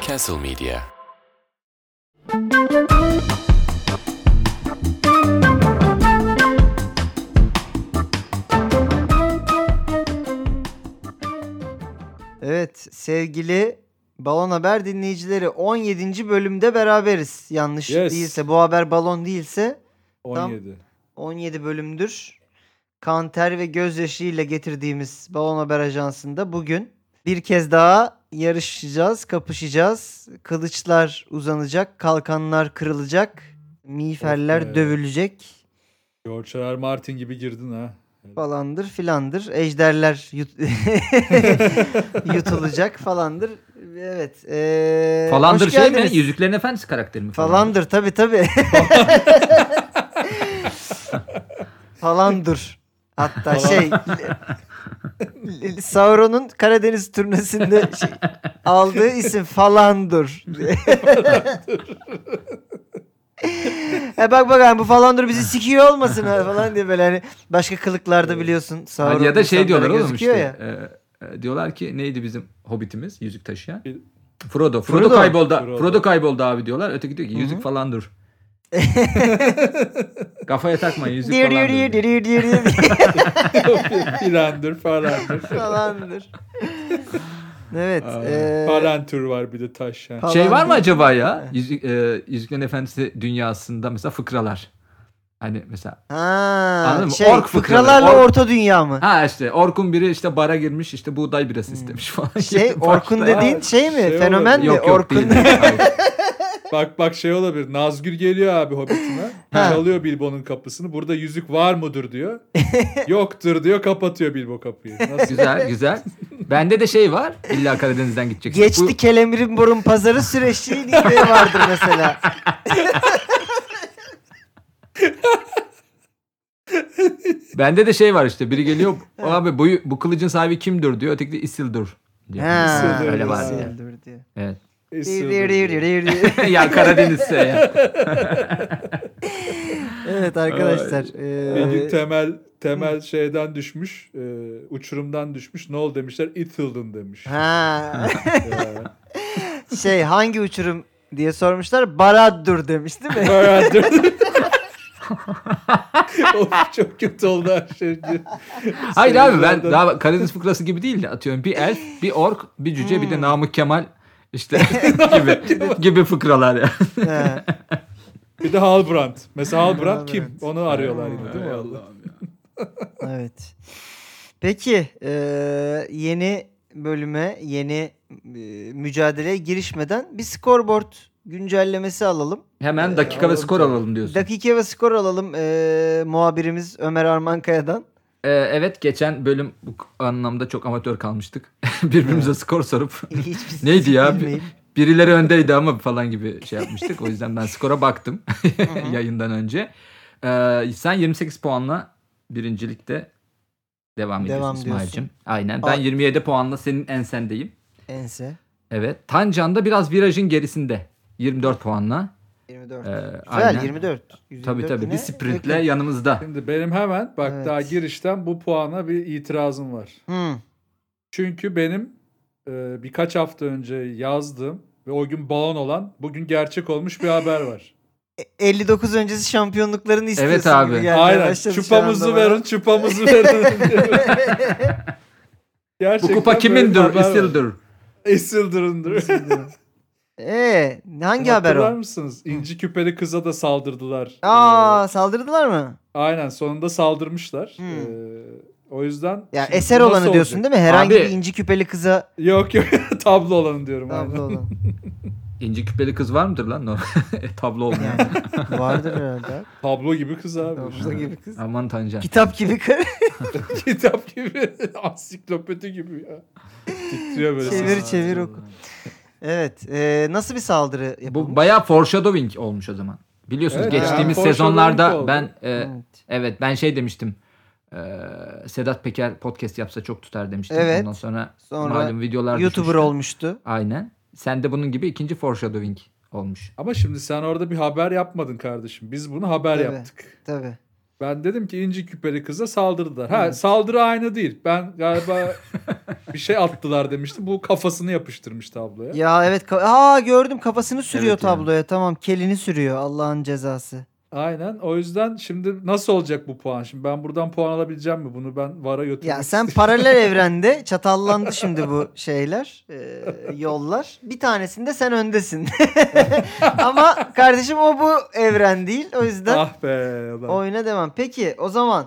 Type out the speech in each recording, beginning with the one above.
Castle Media. Evet sevgili Balon Haber dinleyicileri 17. bölümde beraberiz. Yanlış Yes. değilse bu haber balon değilse 17. 17 bölümdür. Kanter ve gözyaşı ile getirdiğimiz Balon Haber Ajansı'nda bugün bir kez daha yarışacağız, kapışacağız. Kılıçlar uzanacak, kalkanlar kırılacak, miğferler be. dövülecek George R. Martin gibi girdin ha. falandır filandır. Ejderler yut- yutulacak falandır. Evet. eee, Falandır şey mi? Yüzüklerin Efendisi karakteri mi? Falandır tabi tabi. Falandır. Hatta şey Sauron'un Karadeniz turnesinde şey, aldığı isim Falandur. e bak bak abi bu Falandur bizi sikiyor olmasın ha falan diye böyle hani başka kılıklarda biliyorsun Sauron Hadi ya da şey diyorlar oğlum işte. ya. e, e, diyorlar ki neydi bizim hobbitimiz yüzük taşıyan? Frodo. Frodo, Frodo. kayboldu. Frodo. Frodo. kayboldu abi diyorlar. Öteki diyor ki yüzük falan dur. Kafaya takmayın yüzük Dir falan dir dir dir dir dir Filandır falandır. falandır. evet. Aa, eee, Falantur var bir de taşyan. Falan Şey var mı acaba ya? Yüzük, e, Yüzüklerin Efendisi dünyasında mesela fıkralar. Hani mesela Ha, Anladın mı? şey Ork fıkraları, fıkralarla ork- orta dünya mı? ha işte Orkun biri işte bara girmiş işte buğday birası istemiş falan. Hmm. Şey Orkun dediğin şey mi? Şey Fenomen mi? Yok yok Orkun. Bak bak şey olabilir. Nazgül geliyor abi Hobbit'ine. Çalıyor Bilbo'nun kapısını. Burada yüzük var mıdır diyor. Yoktur diyor. Kapatıyor Bilbo kapıyı. Nasıl? güzel güzel. Bende de şey var. İlla Karadeniz'den gideceksin. Geçti Bu- Kelemir'in burun pazarı süreçliği diye vardır mesela. Bende de şey var işte biri geliyor abi bu, bu kılıcın sahibi kimdir diyor öteki de Isildur diyor. Ha, Isildur öyle var. Isildur diye. Evet. Ya Karadeniz'se ya. Evet arkadaşlar. Eee, temel temel şeyden düşmüş. e, uçurumdan düşmüş. Ne oldu demişler. Ithildon demiş. ha. Şey hangi uçurum diye sormuşlar. Baraddur demiş değil mi? Bayağı of çok kötü oldu her şey. Hayır abi ben daha Karadeniz fıkrası gibi değil de atıyorum bir elf, bir ork, bir cüce bir de Namık Kemal işte gibi gibi fıkralar ya. Ha. Bir de Halbrand. Mesela Halbrand kim? Onu arıyorlar yine değil mi? Allah'ım ya. Evet. Peki eee, yeni bölüme, yeni eee, mücadeleye girişmeden bir scoreboard güncellemesi alalım. Hemen dakika ve alalım skor alalım diyorsun. Dakika ve skor alalım eee, muhabirimiz Ömer Armankaya'dan. Ee, evet geçen bölüm bu anlamda çok amatör kalmıştık. Birbirimize skor sorup Hiçbir Neydi ya? bilmeyip. birileri öndeydi ama falan gibi şey yapmıştık. O yüzden ben skora baktım yayından önce. Ee, sen 28 puanla birincilikte devam, Devam ediyorsun diyorsun. İsmail'cim. Aynen. Ben Aa. 27 puanla senin ensendeyim. Ense. Evet. Tancan da biraz virajın gerisinde. 24 puanla. 24. Ee, Güzel aynen. 24. Tabii 124 tabii. yine Bir sprintle yakın. yanımızda. Şimdi benim hemen bak Evet. daha girişten bu puana bir itirazım var. Hmm. Çünkü benim e, birkaç hafta önce yazdığım ve o gün balon olan bugün gerçek olmuş bir haber var. E- 59 öncesi şampiyonluklarını istiyorsun abi. gibi Aynen. Çupamızı verin, çupamızı verin. bana. Bu Gerçekten kupa kimindir? haber var. Ee, hangi haber Hatırlar o? mısınız? İnci küpeli kıza da saldırdılar. Aa saldırdılar mı? Aynen sonunda saldırmışlar. Hmm. Ee, o yüzden Ya şimdi eser bu olanı nasıl diyorsun olacak? değil mi? Herhangi Abi- bir inci küpeli kıza Yok yok tablo olanı diyorum. tablo aynen. olan. İnci küpeli kız var mıdır lan? O Tablo olmayan. Yani vardır herhalde. Tablo gibi kız abi. Tablo gibi kız. Aman Tancan. Kitap gibi kız. Kitap gibi. Ansiklopedi gibi ya. Titriyor böyle. Çevir sesi. çevir oku. Evet. e, nasıl bir saldırı yapılmış? Bu bayağı foreshadowing olmuş o zaman. Biliyorsunuz Evet, geçtiğimiz yani sezonlarda ben e, Evet. evet ben şey demiştim. Sedat Peker podcast yapsa çok tutar demiştim. Evet. Ondan sonra, Sonra malum videolar YouTuber düşmüştü. olmuştu. Aynen. Sen de bunun gibi ikinci foreshadowing olmuş. Ama şimdi sen orada bir haber yapmadın kardeşim. Biz bunu haber Tabii. yaptık. Tabii. Ben dedim ki inci küpeli kıza saldırdılar. Ha saldırı aynı değil. Ben galiba bir şey attılar demiştim. Bu kafasını yapıştırmış tabloya. Ya evet. ka- Aa gördüm kafasını sürüyor Evet yani. tabloya. Tamam kelini sürüyor Allah'ın cezası. Aynen. O yüzden şimdi nasıl olacak bu puan? Şimdi ben buradan puan alabileceğim mi? Bunu ben VAR'a götürmek Ya sen istiyorum. paralel evrende çatallandı şimdi bu şeyler, e, yollar. Bir tanesinde sen öndesin. Ama kardeşim o bu evren değil. O yüzden Ah be. ulan. oyuna devam. Peki o zaman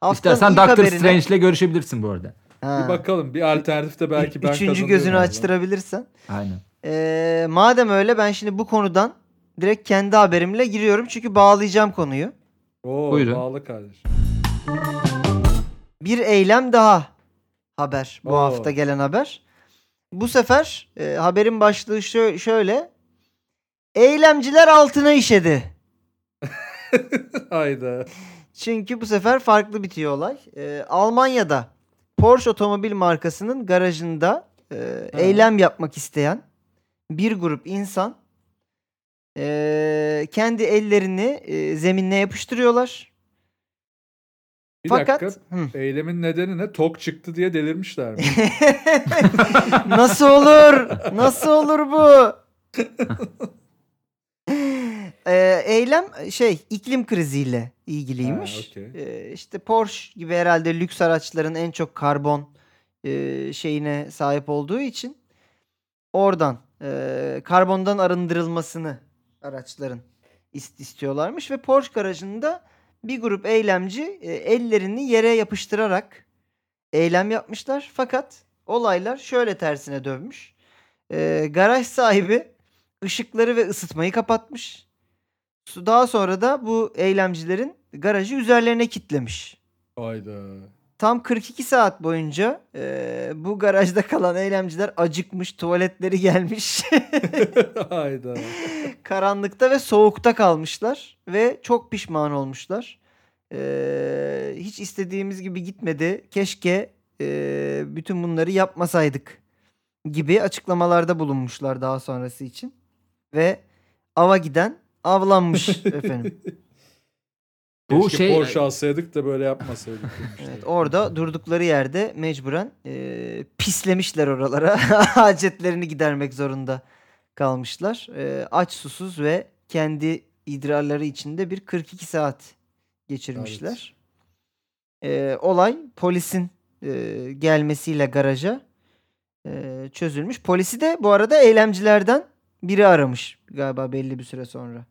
haftanın İstersen Doctor haberine- Strange'le görüşebilirsin bu arada. Ha. Bir bakalım. Bir alternatif de belki ben Üçüncü gözünü açtırabilirsen. Aynen. Ee, madem öyle ben şimdi bu konudan direkt kendi haberimle giriyorum. Çünkü bağlayacağım konuyu. Oo, Buyurun. bağlı kardeş. Bir eylem daha haber. Bu Oo. hafta gelen haber. Bu sefer e, haberin başlığı şö- şöyle. Eylemciler altına işedi. Hayda. Çünkü bu sefer farklı bitiyor olay. Ee, Almanya'da Porsche otomobil markasının garajında e, eylem yapmak isteyen bir grup insan e, kendi ellerini e, zeminine yapıştırıyorlar. Bir Fakat dakika. Hı. Eylemin nedeni ne? Tok çıktı diye delirmişler mi? Nasıl olur? Nasıl olur bu? Ee, eylem şey iklim kriziyle ilgiliymiş. Ha, okey. Ee, işte Porsche gibi herhalde lüks araçların en çok karbon e, şeyine sahip olduğu için oradan e, karbondan arındırılmasını araçların ist- istiyorlarmış ve Porsche garajında bir grup eylemci e, ellerini yere yapıştırarak eylem yapmışlar. Fakat olaylar şöyle tersine dönmüş. E, garaj sahibi ışıkları ve ısıtmayı kapatmış. Daha sonra da bu eylemcilerin garajı üzerlerine kitlemiş. Hayda. Tam 42 saat boyunca e, bu garajda kalan eylemciler acıkmış, tuvaletleri gelmiş. Hayda. Karanlıkta ve soğukta kalmışlar ve çok pişman olmuşlar. E, hiç istediğimiz gibi gitmedi. Keşke e, bütün bunları yapmasaydık gibi açıklamalarda bulunmuşlar daha sonrası için. Ve ava giden avlanmış efendim. Bu Keşke şey- Porsche alsaydık da böyle yapmasaydık. Evet, orada durdukları yerde mecburen e, pislemişler oralara. Hacetlerini gidermek zorunda kalmışlar. E, aç susuz ve kendi idrarları içinde bir 42 saat geçirmişler. E, olay polisin e, gelmesiyle garaja e, çözülmüş. Polisi de bu arada eylemcilerden biri aramış galiba belli bir süre sonra.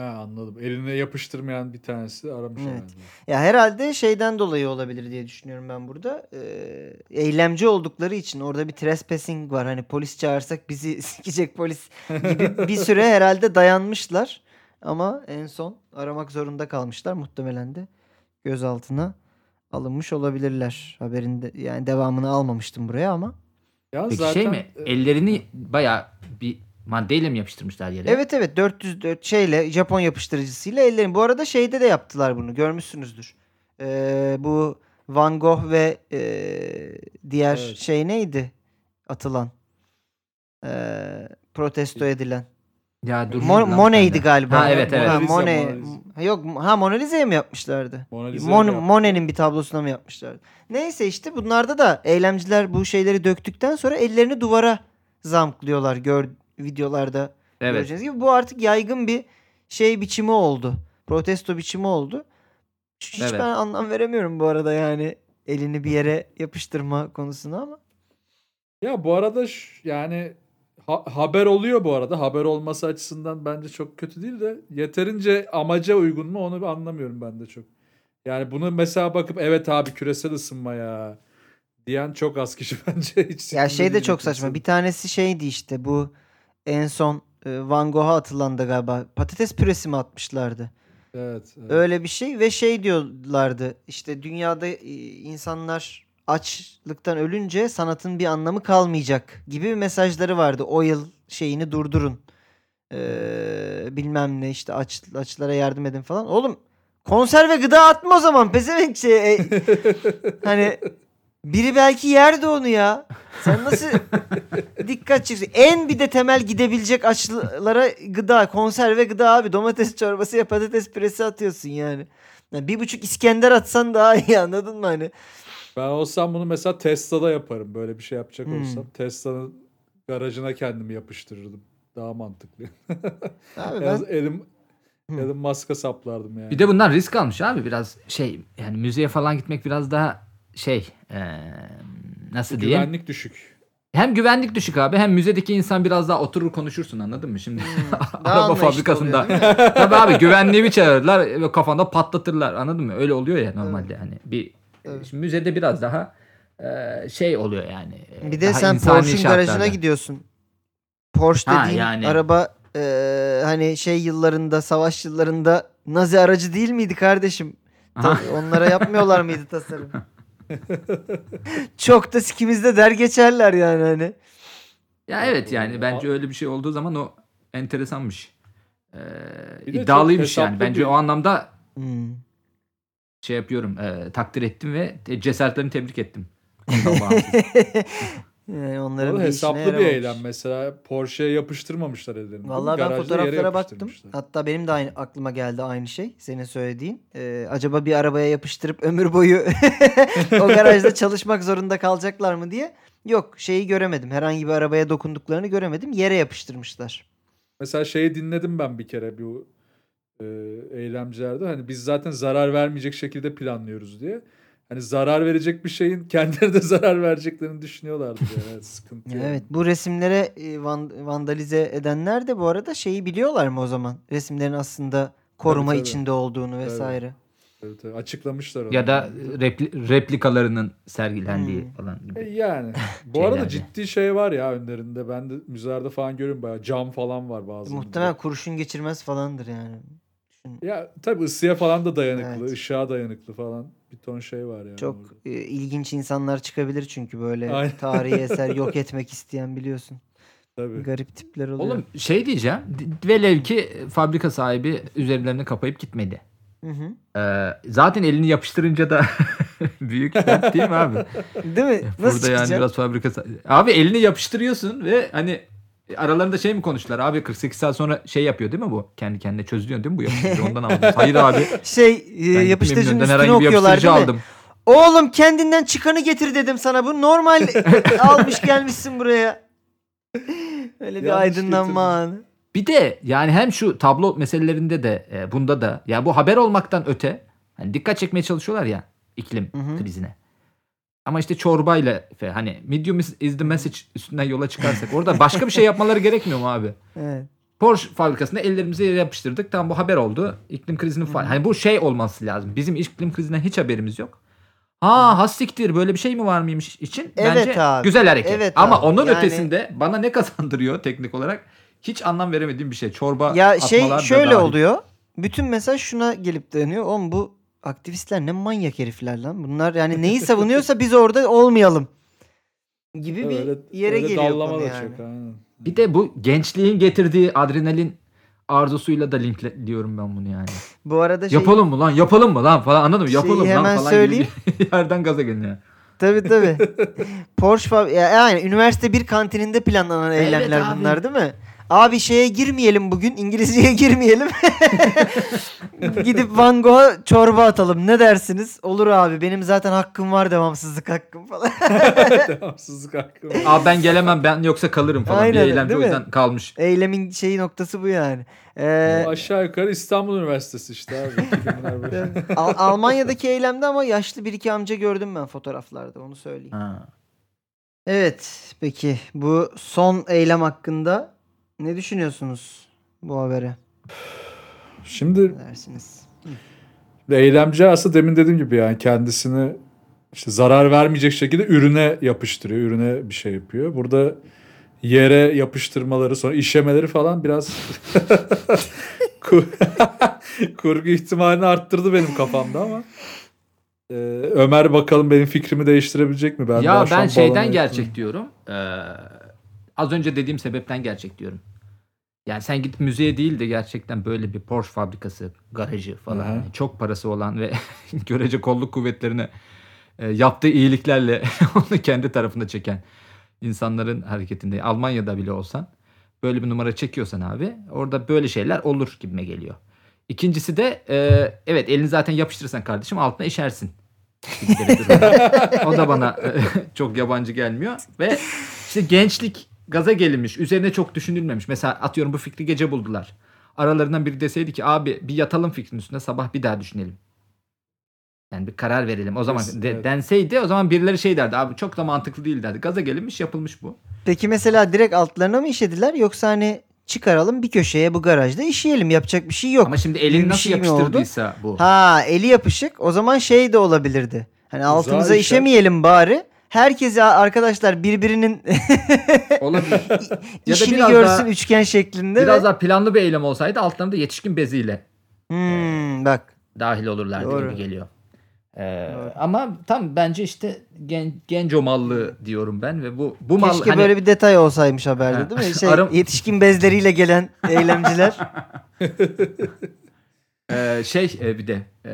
Ha anladım. Eline yapıştırmayan bir tanesi aramış Evet. herhalde. Ya herhalde şeyden dolayı olabilir diye düşünüyorum ben burada. Ee, eylemci oldukları için orada bir trespassing var. Hani polis çağırsak bizi sikecek polis gibi bir süre herhalde dayanmışlar. Ama en son aramak zorunda kalmışlar. Muhtemelen de gözaltına alınmış olabilirler. Haberinde yani devamını almamıştım buraya ama. Ya Peki zaten şey mi? e, Ellerini bayağı bir maddeyle mi yapıştırmışlar yere? Evet evet 404 şeyle Japon yapıştırıcısıyla ellerin. Bu arada şeyde de yaptılar bunu görmüşsünüzdür. Ee, bu Van Gogh ve ee, diğer Evet. şey neydi atılan ee, protesto edilen. Ya dur. Mon- Monet'ydi galiba. Ha evet evet. Ha, Monet. Yok ha Mona Lisa'ya mı yapmışlardı? Mona Mon- yaptı. Monet'in bir tablosuna mı yapmışlardı? Neyse işte bunlarda da eylemciler bu şeyleri döktükten sonra ellerini duvara zamklıyorlar gör videolarda Evet. Göreceğiniz gibi bu artık yaygın bir şey biçimi oldu. Protesto biçimi oldu. Hiç Evet. ben anlam veremiyorum bu arada yani elini bir yere yapıştırma konusuna ama. Ya bu arada yani ha- haber oluyor bu arada. Haber olması açısından bence çok kötü değil de yeterince amaca uygun mu onu anlamıyorum ben de çok. Yani bunu mesela bakıp evet abi küresel ısınma ya diyen çok az kişi bence hiç. Ya şey de çok saçma. Bir tanesi şeydi işte bu en son e, Van Gogh'a atılan da galiba patates püresi mi atmışlardı? Evet. evet. Öyle bir şey ve şey diyorlardı işte dünyada e, insanlar açlıktan ölünce sanatın bir anlamı kalmayacak gibi mesajları vardı. O yıl şeyini durdurun. Ee, bilmem ne işte aç, açlara yardım edin falan. Oğlum konserve gıda atma o zaman pezevenk şey. e, hani biri belki yerdi onu ya. Sen nasıl dikkat çekiyor. En bir de temel gidebilecek açlara gıda, konserve gıda abi. Domates çorbası ya patates püresi atıyorsun yani. Yani bir buçuk İskender atsan daha iyi anladın mı hani? Ben olsam bunu mesela Tesla'da yaparım. Böyle bir şey yapacak Hmm. olsam. Tesla'nın garajına kendimi yapıştırırdım. Daha mantıklı. Abi En ben elim Hmm. Elim maska saplardım yani. Bir de bunlar risk almış abi biraz şey yani müzeye falan gitmek biraz daha şey eee, nasıl diyeyim? Güvenlik düşük. Hem güvenlik düşük abi hem müzedeki insan biraz daha oturur konuşursun anladın mı? Şimdi daha araba fabrikasında oluyor, tabii abi güvenliği bir çağırırlar ve kafanda patlatırlar anladın mı? Öyle oluyor ya normalde hani bir Evet. şimdi müzede biraz daha eee, şey oluyor yani. eee, Bir de sen Porsche'un garajına gidiyorsun. Porsche Ha, dediğin yani. araba e, hani şey yıllarında, savaş yıllarında Nazi aracı değil miydi kardeşim? Ta- Aha. onlara yapmıyorlar mıydı tasarım? Çok da sikimizde der geçerler yani hani. Ya evet yani bence öyle bir şey olduğu zaman o enteresanmış. Bir çok iddialıymış yani. Bence bir- o anlamda Hmm. şey yapıyorum. eee, takdir ettim ve cesaretlerini tebrik ettim. Yani Bu onların arada bir hesaplı bir yaramamış. eylem. Mesela Porsche'ye yapıştırmamışlar ellerini. Vallahi ben Garajda yere fotoğraflara baktım. Hatta benim de aynı aklıma geldi aynı şey. Senin söylediğin. Ee, acaba bir arabaya yapıştırıp ömür boyu o garajda çalışmak zorunda kalacaklar mı diye. Yok şeyi göremedim. Herhangi bir arabaya dokunduklarını göremedim. Yere yapıştırmışlar. Mesela şeyi dinledim ben bir kere bu e, eylemcilerde. Hani biz zaten zarar vermeyecek şekilde planlıyoruz diye. Hani zarar verecek bir şeyin kendileri de zarar vereceklerini düşünüyorlardı. Yani. Evet, sıkıntı. yani. Evet bu resimlere e, van- vandalize edenler de bu arada şeyi biliyorlar mı o zaman? Resimlerin aslında koruma tabii. içinde olduğunu vesaire. Evet, evet. Açıklamışlar onu. ya da repli- replikalarının sergilendiği Hmm. falan gibi. E, Yani. Bu arada ciddi şey var ya önlerinde. Ben de müzelerde falan görüyorum bayağı. Cam falan var bazı. Muhtemelen kurşun geçirmez falandır yani. Düşün. Ya tabii ısıya falan da dayanıklı, Evet. ışığa dayanıklı falan. Bir ton şey var yani. Çok orada. e, ilginç insanlar çıkabilir çünkü böyle Aynen. tarihi eser yok etmek isteyen biliyorsun. Tabii. Garip tipler oluyor. Oğlum şey diyeceğim. Velev ki fabrika sahibi üzerlerini kapayıp gitmedi. Hı hı. Ee, zaten elini yapıştırınca da büyük dert değil mi abi? Değil mi? Nasıl Burada yani çıkacak? biraz fabrika Abi elini yapıştırıyorsun ve hani aralarında şey mi konuştular? Abi 48 saat sonra şey yapıyor değil mi bu? Kendi kendine çözülüyor değil mi bu yapıştırıcı? Ondan aldım. Hayır abi. Şey e, Ben yapıştırıcının bir okuyorlar değil mi? aldım. Oğlum kendinden çıkanı getir dedim sana. Bu normal almış gelmişsin buraya. Öyle bir Yanlış aydınlanma anı. Bir de yani hem şu tablo meselelerinde de e, bunda da ya bu haber olmaktan öte hani dikkat çekmeye çalışıyorlar ya iklim Hı hı. krizine. Ama işte çorbayla fe- hani medium is, is the message üstünden yola çıkarsak orada başka bir şey yapmaları gerekmiyor mu abi? Evet. Porsche fabrikasında ellerimizi yere yapıştırdık. Tamam bu haber oldu. İklim krizinin fa- Hani bu şey olması lazım. Bizim iklim krizinden hiç haberimiz yok. Ha hastiktir böyle bir şey mi var mıymış için Evet bence abi. güzel hareket. Evet Ama abi. onun Yani- ötesinde bana ne kazandırıyor teknik olarak hiç anlam veremediğim bir şey. Çorba Ya şey şöyle oluyor. Bütün mesaj şuna gelip dayanıyor. Oğlum bu aktivistler ne manyak herifler lan. Bunlar yani neyi savunuyorsa biz orada olmayalım. Gibi bir Öyle- yere öyle geliyor dallama konu da yani. çok, aynen. Bir de bu gençliğin getirdiği adrenalin arzusuyla da linkliyorum ben bunu yani. Bu arada şey Yapalım mı lan? Yapalım mı lan falan anladın mı? Şeyi Yapalım hemen lan falan söyleyeyim. gibi bir yerden gaza gelin ya. Tabii tabii. Porsche yani üniversite bir kantininde planlanan Evet eylemler abi. bunlar değil mi? Abi şeye girmeyelim bugün. İngilizceye girmeyelim. Gidip Van Gogh'a çorba atalım. Ne dersiniz? Olur abi. Benim zaten hakkım var devamsızlık hakkım falan. Devamsızlık hakkı var. Abi ben gelemem ben yoksa kalırım falan. Aynen, bir değil o yüzden kalmış. Eylemin şeyi noktası bu yani. Ee, Aşağı yukarı İstanbul Üniversitesi işte abi. 2000'ler başı. Al- Almanya'daki eylemde ama yaşlı bir iki amca gördüm ben fotoğraflarda onu söyleyeyim. Ha. Evet peki bu son eylem hakkında ne düşünüyorsunuz bu habere? Şimdi Ne dersiniz? eylemci aslında demin dediğim gibi yani kendisini işte zarar vermeyecek şekilde ürüne yapıştırıyor. Ürüne bir şey yapıyor. Burada yere yapıştırmaları sonra işemeleri falan biraz ku- kurgu ihtimalini arttırdı benim kafamda ama Ee, Ömer bakalım benim fikrimi değiştirebilecek mi? Ben daha ya ben şeyden gerçek diyorum. Ee, az önce dediğim sebepten gerçek diyorum. Yani sen git müzeye değil de gerçekten böyle bir Porsche fabrikası, garajı falan hı. hani çok parası olan ve görece kolluk kuvvetlerine e, yaptığı iyiliklerle onu kendi tarafında çeken insanların hareketinde Almanya'da bile olsan böyle bir numara çekiyorsan abi orada böyle şeyler olur gibime geliyor. İkincisi de e, evet elini zaten yapıştırırsan kardeşim altına işersin. o da bana e, çok yabancı gelmiyor ve işte gençlik gaza gelinmiş üzerine çok düşünülmemiş. Mesela atıyorum bu fikri gece buldular. Aralarından biri deseydi ki abi bir yatalım fikrin üstüne sabah bir daha düşünelim. Yani bir karar verelim. O zaman de- evet. denseydi o zaman birileri şey derdi. Abi çok da mantıklı değil derdi. Gaza gelinmiş yapılmış bu. Peki mesela direkt altlarına mı işediler yoksa hani çıkaralım bir köşeye bu garajda işeyelim yapacak bir şey yok. Ama şimdi elini bir nasıl şey yapıştırdıysa bu. Ha eli yapışık o zaman şey de olabilirdi. Hani altımıza işemeyelim bari. Herkese arkadaşlar birbirinin Olabilir. ya da işini biraz görsün daha, üçgen şeklinde. biraz ve- daha planlı bir eylem olsaydı altlarında yetişkin beziyle Hmm, bak dahil olurlardı Doğru. gibi geliyor. Ee, Doğru. ama tam bence işte gen, genco mallı diyorum ben ve bu bu mal keşke hani böyle bir detay olsaymış haberde Ha. değil mi? Şey, Aram- Yetişkin bezleriyle gelen eylemciler. e, şey e, bir de e,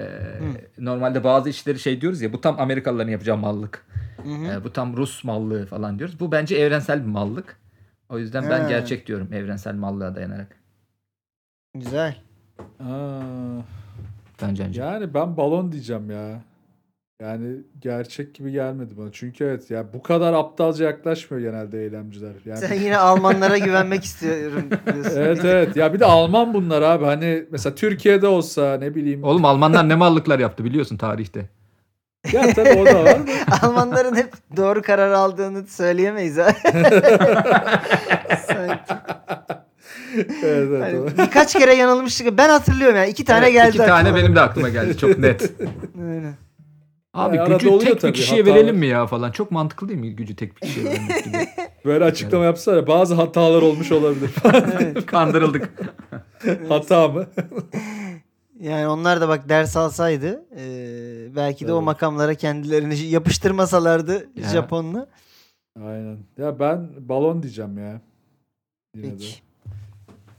normalde bazı işleri şey diyoruz ya bu tam Amerikalıların yapacağı mallık. Hı hı. E, bu tam Rus mallığı falan diyoruz. Bu bence evrensel bir mallık. O yüzden ben Ha. gerçek diyorum evrensel mallığa dayanarak. Güzel. Aa, Bence bence. yani ben balon diyeceğim ya. Yani gerçek gibi gelmedi bana. Çünkü evet ya bu kadar aptalca yaklaşmıyor genelde eylemciler. Yani Sen yine Almanlara güvenmek istiyorum diyorsun. Evet evet. Ya bir de Alman bunlar abi. Hani mesela Türkiye'de olsa ne bileyim. Oğlum Almanlar ne mallıklar yaptı biliyorsun tarihte. Ya tabii o da var. Almanların hep doğru karar aldığını söyleyemeyiz ha. Sanki. evet, evet, Hani birkaç kere yanılmıştık. Ben hatırlıyorum yani. iki tane Evet, geldi. İki tane benim de aklıma geldi çok net. Aynen. Abi Yani gücü tek bir kişiye hatalar. verelim mi ya falan. Çok mantıklı değil mi gücü tek bir kişiye vermek gibi. Böyle açıklama yapsana. Bazı hatalar olmuş olabilir. Evet. Kandırıldık. Hata mı? Yani onlar da bak ders alsaydı e, belki de o Evet. makamlara kendilerini yapıştırmasalardı Ya. Japonlu. Aynen. Ya ben balon diyeceğim ya. Yine de. Peki.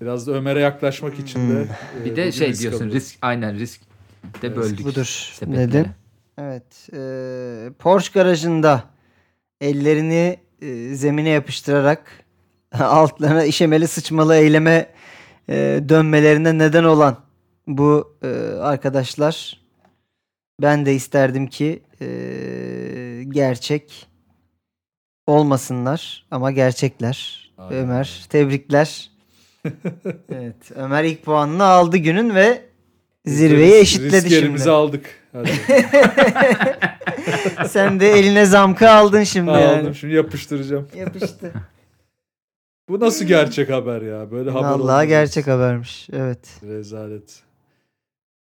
Biraz da Ömer'e yaklaşmak için de. e, Bir de şey risk diyorsun alıyoruz. risk aynen risk de Evet, böldük. Budur. sepetleri. Dedin. Evet. e, Porsche garajında ellerini e, zemine yapıştırarak altlarına işemeli sıçmalı eyleme e, dönmelerine neden olan bu e, arkadaşlar ben de isterdim ki e, gerçek olmasınlar ama gerçekler. Aynen. Ömer tebrikler. evet Ömer ilk puanını aldı günün ve zirveyi eşitledi risk şimdi. elimize aldık. Sen de eline zamkı aldın şimdi Aldım. yani. Şimdi yapıştıracağım. Yapıştı. Bu nasıl gerçek haber ya? Böyle haber Vallahi olmaz. gerçek habermiş. Evet. Rezalet.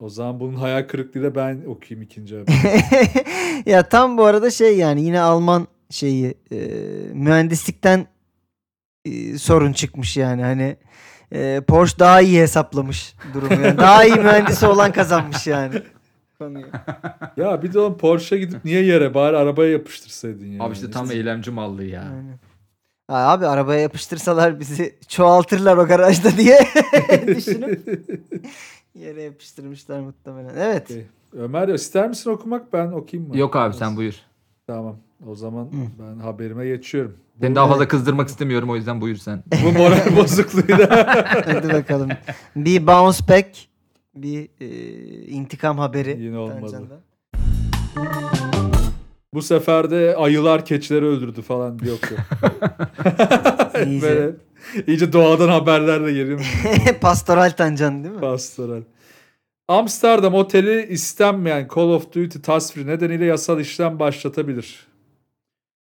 O zaman bunun hayal kırıklığıyla ben okuyayım ikinci haber. ya tam bu arada şey yani yine Alman şeyi e, mühendislikten e, sorun çıkmış yani hani e, Porsche daha iyi hesaplamış durumu yani. Daha iyi mühendisi olan kazanmış yani. Konuyu. ya bir de oğlum Porsche'a gidip niye yere bari arabaya yapıştırsaydın ya. Abi işte tam eylemci mallığı ya. Aynen. Abi arabaya yapıştırsalar bizi çoğaltırlar o garajda diye düşünüp yere yapıştırmışlar muhtemelen. Evet. Okey. Ömer ister misin okumak ben okuyayım mı? Yok abi sen buyur. Tamam. O zaman ben haberime geçiyorum. Seni daha fazla kızdırmak istemiyorum o yüzden buyur sen. Bu moral bozukluğuyla. Hadi bakalım. Bir bounce back, bir e, intikam haberi. Yine olmadı. Tancan'dan. Bu sefer de ayılar keçileri öldürdü falan. Yok yok. İyice. Böyle iyice doğadan haberler de geliyor. Pastoral Tancan değil mi? Pastoral. Amsterdam oteli istenmeyen Call of Duty tasviri nedeniyle yasal işlem başlatabilir.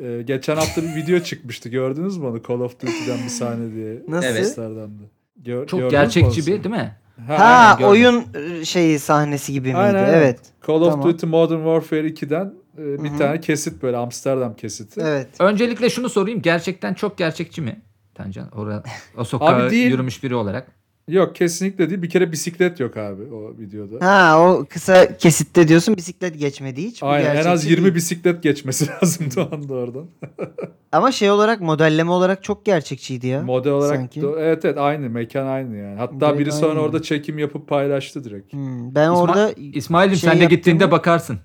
Ee, geçen hafta bir video çıkmıştı. Gördünüz mü onu? Call of Duty'den bir sahne diye. Nasıl? Evet. Amsterdam'da. Gör- Çok gerçekçi bir değil mi? Ha, Ha oyun e, şeyi sahnesi gibi miydi? Aynen. Evet. Call of Tamam. Duty Modern Warfare 2'den e, bir Hı hı. tane kesit böyle Amsterdam kesiti. Evet. Öncelikle şunu sorayım. Gerçekten çok gerçekçi mi? Tancan oraya o sokağa değil. yürümüş biri olarak. Yok kesinlikle değil. Bir kere bisiklet yok abi o videoda. Ha o kısa kesitte diyorsun bisiklet geçmedi hiç. Bu Aynen en az gerçekçi 20 değil. bisiklet geçmesi lazımdı o anda oradan. Ama şey olarak modelleme olarak çok gerçekçiydi ya. Model olarak Sanki. evet evet aynı mekan aynı yani. Hatta Direkt biri sonra aynı. orada çekim yapıp paylaştı direkt. Hmm, ben İsma- orada İsmail'im şey sen de gittiğinde yaptığımı- bakarsın.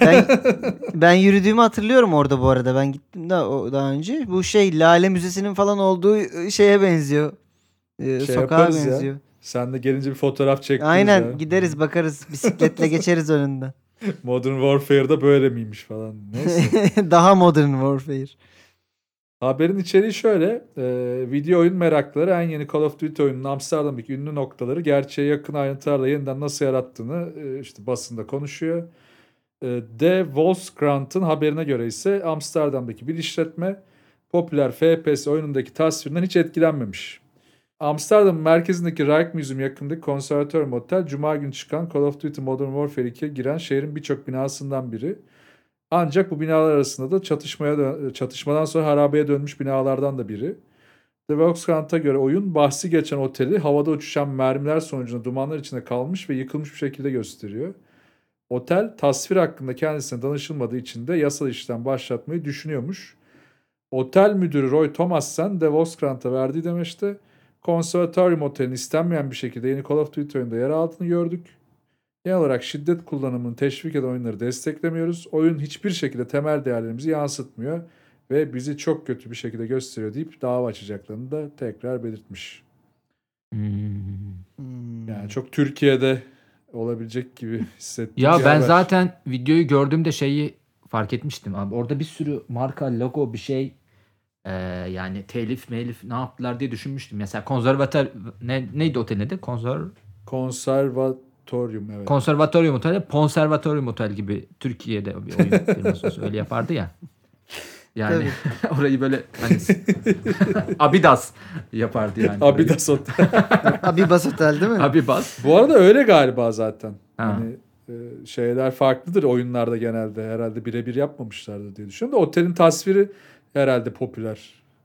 Ben, ben yürüdüğümü hatırlıyorum orada bu arada. Ben gittim daha, daha önce. Bu şey Lale Müzesi'nin falan olduğu şeye benziyor. Ee, Şey sokağa yaparız ya. benziyor. Sen de gelince bir fotoğraf çektiririz Aynen ya. gideriz bakarız. Bisikletle geçeriz önünden. Modern Warfare'da böyle miymiş falan. Neyse. Daha modern warfare. Haberin içeriği şöyle. e, video oyun meraklıları en yeni Call of Duty oyununun Amsterdam'daki ünlü noktaları gerçeğe yakın ayrıntılarla yeniden nasıl yarattığını e, işte basında konuşuyor. De Volkskrant'ın haberine göre ise Amsterdam'daki bir işletme popüler FPS oyunundaki tasvirinden hiç etkilenmemiş. Amsterdam merkezindeki Rijksmuseum yakındaki konservatuar otel Cuma günü çıkan Call of Duty Modern Warfare 2'ye giren şehrin birçok binasından biri. Ancak bu binalar arasında da çatışmaya çatışmadan sonra harabeye dönmüş binalardan da biri. The Volkskrant'a göre oyun bahsi geçen oteli havada uçuşan mermiler sonucunda dumanlar içinde kalmış ve yıkılmış bir şekilde gösteriyor. Otel tasvir hakkında kendisine danışılmadığı için de yasal işlem başlatmayı düşünüyormuş. Otel müdürü Roy Thomassen de Volkskrant'a verdiği demeçte konservatuarium otelin istenmeyen bir şekilde yeni Call of Duty oyunda yer aldığını gördük. Genel olarak şiddet kullanımını teşvik eden oyunları desteklemiyoruz. Oyun hiçbir şekilde temel değerlerimizi yansıtmıyor ve bizi çok kötü bir şekilde gösteriyor deyip dava açacaklarını da tekrar belirtmiş. Hmm. Hmm. Yani çok Türkiye'de olabilecek gibi hissettim. Ya ben zaten videoyu gördüğümde şeyi fark etmiştim abi. Orada bir sürü marka, logo bir şey e, yani telif, melif ne yaptılar diye düşünmüştüm. Mesela konservatör ne, neydi otelin adı? Konser, konservatoryum evet. konservatoryum oteli, konservatoryum otel gibi Türkiye'de bir oyun firması öyle yapardı ya. Yani orayı böyle hani Abidas yapardı yani. Abidas Otel. Abibas Otel değil mi? Abibas. Bu arada öyle galiba zaten. Ha. Hani e, şeyler farklıdır oyunlarda genelde. Herhalde birebir yapmamışlardır diye düşünüyorum da otelin tasviri herhalde popüler.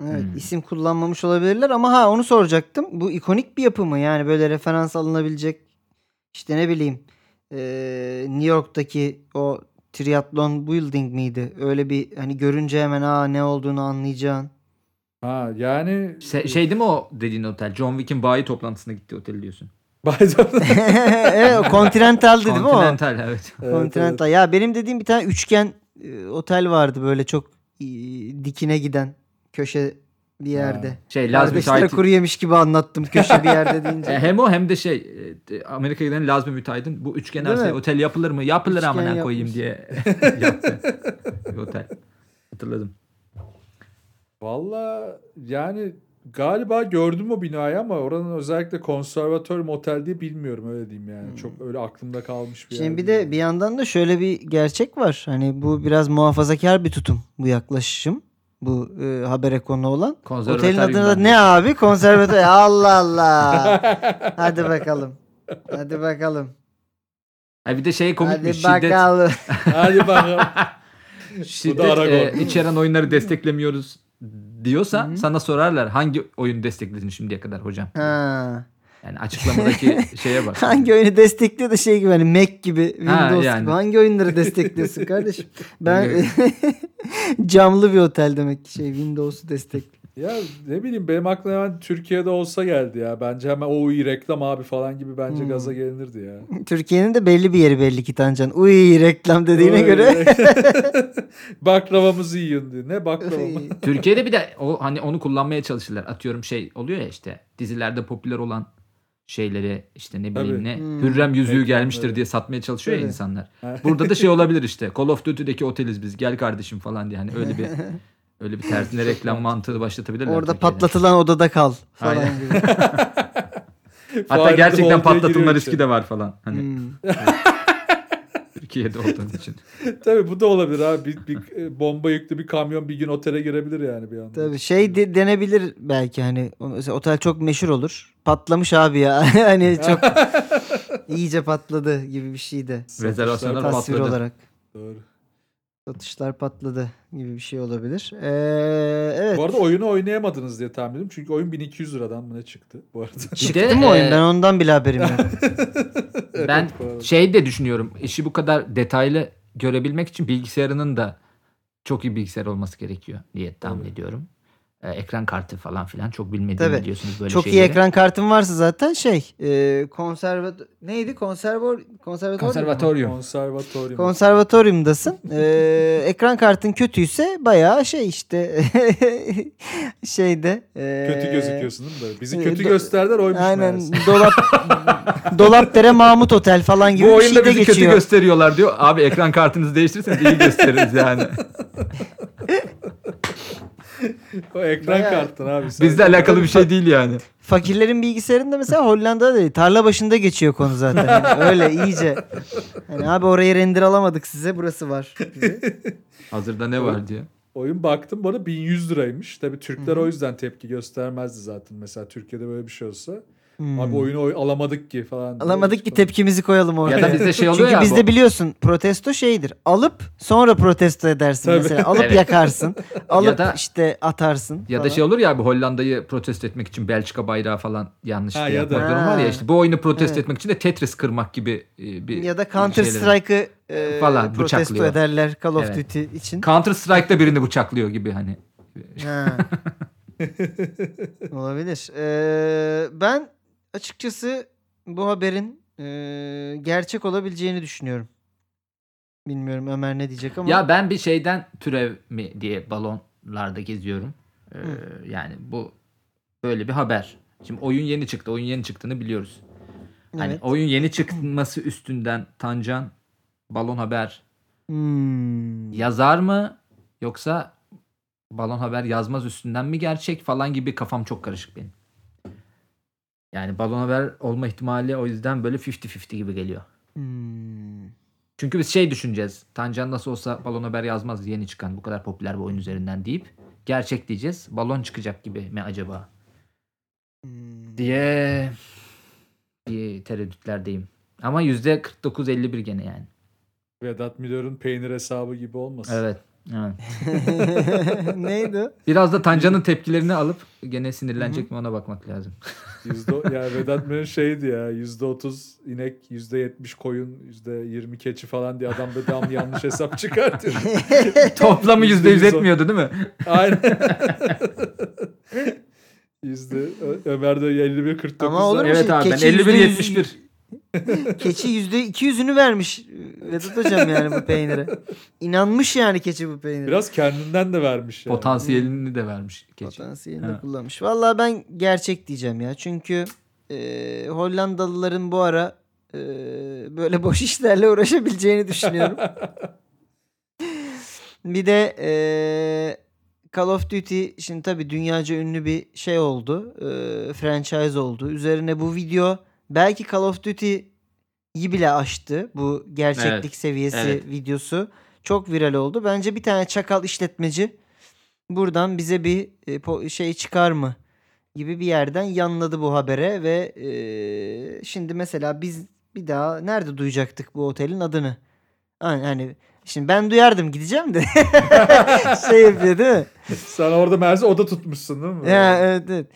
Evet, Hmm. isim kullanmamış olabilirler ama ha onu soracaktım. Bu ikonik bir yapı mı? Yani böyle referans alınabilecek işte ne bileyim eee, New York'taki o Triathlon Building miydi? Öyle bir hani görünce hemen aa ne olduğunu anlayacaksın. Ha yani Se- şey değil mi o dediğin otel? John Wick'in bayi toplantısına gitti otel diyorsun. evet o Continental'dı değil mi o? Continental evet. Evet, Continental. Ya benim dediğim bir tane üçgen e, otel vardı böyle çok e, dikine giden köşe bir yerde. Şey Laz Kardeşler Müteahhit. kuru yemiş gibi anlattım köşe bir yerde E, deyince. hem o hem de şey e, Amerika'ya giden Lazmi Müteahhit'in bu üçgen mi? otel yapılır mı? Yapılır Üçgen amına yapmış. koyayım diye yaptı. bir otel. Hatırladım. Valla yani galiba gördüm o binayı ama oranın özellikle konservatuar otel diye bilmiyorum öyle diyeyim yani. Çok öyle aklımda kalmış bir yer Hmm. Şimdi bir değil. de bir yandan da şöyle bir gerçek var. Hani bu biraz muhafazakar bir tutum bu yaklaşım. Bu e, habere konu olan. Otelin adına da ne abi? Konservatör. Allah Allah. Hadi bakalım. Hadi bakalım. Ha bir de şey komik Hadi bir şiddet, bakalım. Hadi bakalım. şiddet e, içeren oyunları desteklemiyoruz diyorsa Hı. sana sorarlar hangi oyunu destekledin şimdiye kadar hocam? Ha. Yani açıklamadaki şeye bak. Hangi oyunu destekliyor da şey gibi hani Mac gibi, Windows yani. gibi. Hangi oyunları destekliyorsun kardeşim? Ben camlı bir otel demek ki şey Windows'u destekliyor. ya ne bileyim benim aklıma hemen Türkiye'de olsa geldi ya. Bence hemen o iyi reklam abi falan gibi bence Hmm. gaza gelinirdi ya. Türkiye'nin de belli bir yeri belli ki Tancan. Uy reklam dediğine Oy. göre. Baklavamızı yiyin diyor. Ne baklava mı? Türkiye'de bir de o hani onu kullanmaya çalışırlar. Atıyorum şey oluyor ya işte dizilerde popüler olan şeyleri işte ne bileyim Tabii. ne Hmm. Hürrem yüzüğü Reklamları. gelmiştir diye satmaya çalışıyor ya Tabii. insanlar. Burada da şey olabilir işte. Call of Duty'deki oteliz biz. Gel kardeşim falan diye. Hani öyle bir öyle bir tersine reklam mantığı başlatabilirler. Orada Türkiye'de. patlatılan odada kal falan Aynen. gibi. Hatta gerçekten patlatılma riski içeri. de var falan. Hani Hmm. Türkiye'de olduğun için. Tabii bu da olabilir abi. Bir, bir e, bomba yüklü bir kamyon bir gün otele girebilir yani bir anda. Tabii şey de- denebilir belki hani mesela otel çok meşhur olur. Patlamış abi ya. hani çok iyice patladı gibi bir şey de. Rezervasyonlar Satışlar- Tasvir patladı. olarak. Doğru. Satışlar patladı gibi bir şey olabilir. Ee, evet. Bu arada oyunu oynayamadınız diye tahmin ediyorum. Çünkü oyun 1200 liradan mı ne çıktı bu arada? Çıktı de, mı oyun? Ben ondan bile haberim yok. Ben arada. şey de düşünüyorum. işi bu kadar detaylı görebilmek için bilgisayarının da çok iyi bilgisayar olması gerekiyor diye tahmin Tabii. ediyorum. E, ekran kartı falan filan çok bilmediğimi Tabii. biliyorsunuz böyle Çok iyi şeyleri. ekran kartın varsa zaten şey e, konserva neydi konservor konservatuvar Konservatoryum. Konservatoryum. konservatoryumdasın. E, ekran kartın kötüyse bayağı şey işte şeyde e, Kötü gözüküyorsun değil mi? Bizi e, kötü do- gösterdiler oymuş Aynen meğerse. dolap Dolapdere Mahmut Otel falan gibi Bu bir oyunda şey de bizi kötü geçiyor. gösteriyorlar diyor. Abi ekran kartınızı değiştirirseniz iyi gösteririz yani. O ekran Bayağı- kartın abi. sen. Bizle alakalı bir şey değil yani. Fakirlerin bilgisayarında mesela Hollanda'da değil. Tarla başında geçiyor konu zaten. Yani öyle iyice. Hani abi orayı render alamadık size burası var. Hazırda ne var diye. Oyun baktım bana 1100 liraymış. Tabii Türkler o yüzden tepki göstermezdi zaten. Mesela Türkiye'de böyle bir şey olsa. Hmm. Abi oyunu oy- alamadık ki falan. Alamadık ki tepkimizi koyalım oraya. Ya da bizde şey oluyor Çünkü ya. bizde bu- biliyorsun protesto şeydir. Alıp sonra protesto edersin Tabii. mesela. Alıp Evet. yakarsın. Alıp Ya da- işte atarsın. Ya da falan. şey olur ya abi Hollanda'yı protesto etmek için Belçika bayrağı falan yanlış Ha, şey ya da- durum var ya Ha. işte bu oyunu protesto Evet. etmek için de Tetris kırmak gibi e, bir ya da Counter. Strike'ı e, Falan, protesto bıçaklıyor. ederler Call of Evet. Duty için. Counter Strike'da birini bıçaklıyor gibi hani. Ha. Olabilir. Ee, ben açıkçası bu haberin e, gerçek olabileceğini düşünüyorum. Bilmiyorum Ömer ne diyecek ama. Ya ben bir şeyden türev mi diye balonlarda geziyorum. Ee, yani bu böyle bir haber. Şimdi oyun yeni çıktı. Oyun yeni çıktığını biliyoruz. Hani Evet. oyun yeni çıkması üstünden Tancan balon haber Hmm. yazar mı yoksa balon haber yazmaz üstünden mi gerçek falan gibi kafam çok karışık benim. Yani balon haber olma ihtimali o yüzden böyle 50-50 gibi geliyor. Hmm. Çünkü biz şey düşüneceğiz. Tancan nasıl olsa balon haber yazmaz yeni çıkan bu kadar popüler bir oyun üzerinden deyip gerçek diyeceğiz. Balon çıkacak gibi mi acaba Hmm. diye bir tereddütlerdeyim. Ama %49-51 gene yani. Vedat Milor'un peynir hesabı gibi olmasın. Evet. Evet. Neydi? Biraz da Tancan'ın tepkilerini alıp gene sinirlenecek mi ona bakmak lazım. Yüzde, yani Vedat Milor şeydi ya yüzde otuz inek, yüzde yetmiş koyun, yüzde yirmi keçi falan diye adam da devamlı yanlış hesap çıkartıyor. Toplamı Yüzde 100 yüz etmiyordu değil mi? Aynen. Yüzde Ömer de 51 49. Ama olur mu? Evet şey, abi ben keçi yüzde yüz- 51-71. Keçi yüzde iki yüzünü vermiş Vedat hocam yani bu peynire. İnanmış yani keçi bu peynire. Biraz kendinden de vermiş yani. Potansiyelini de vermiş keçi. Potansiyelini Ha. kullanmış. Vallahi ben gerçek diyeceğim ya. Çünkü e, Hollandalıların bu ara e, böyle boş işlerle uğraşabileceğini düşünüyorum. bir de e, Call of Duty şimdi tabii dünyaca ünlü bir şey oldu. E, franchise oldu. Üzerine bu video belki Call of Duty'yi bile aştı. Bu gerçeklik Evet, seviyesi evet. videosu. Çok viral oldu. Bence bir tane çakal işletmeci buradan bize bir e, şey çıkar mı gibi bir yerden yanladı bu habere ve e, şimdi mesela biz bir daha nerede duyacaktık bu otelin adını? Hani, hani şimdi ben duyardım gideceğim de şey yapıyor değil mi? Sen orada Merzi oda tutmuşsun değil mi? Ya evet evet.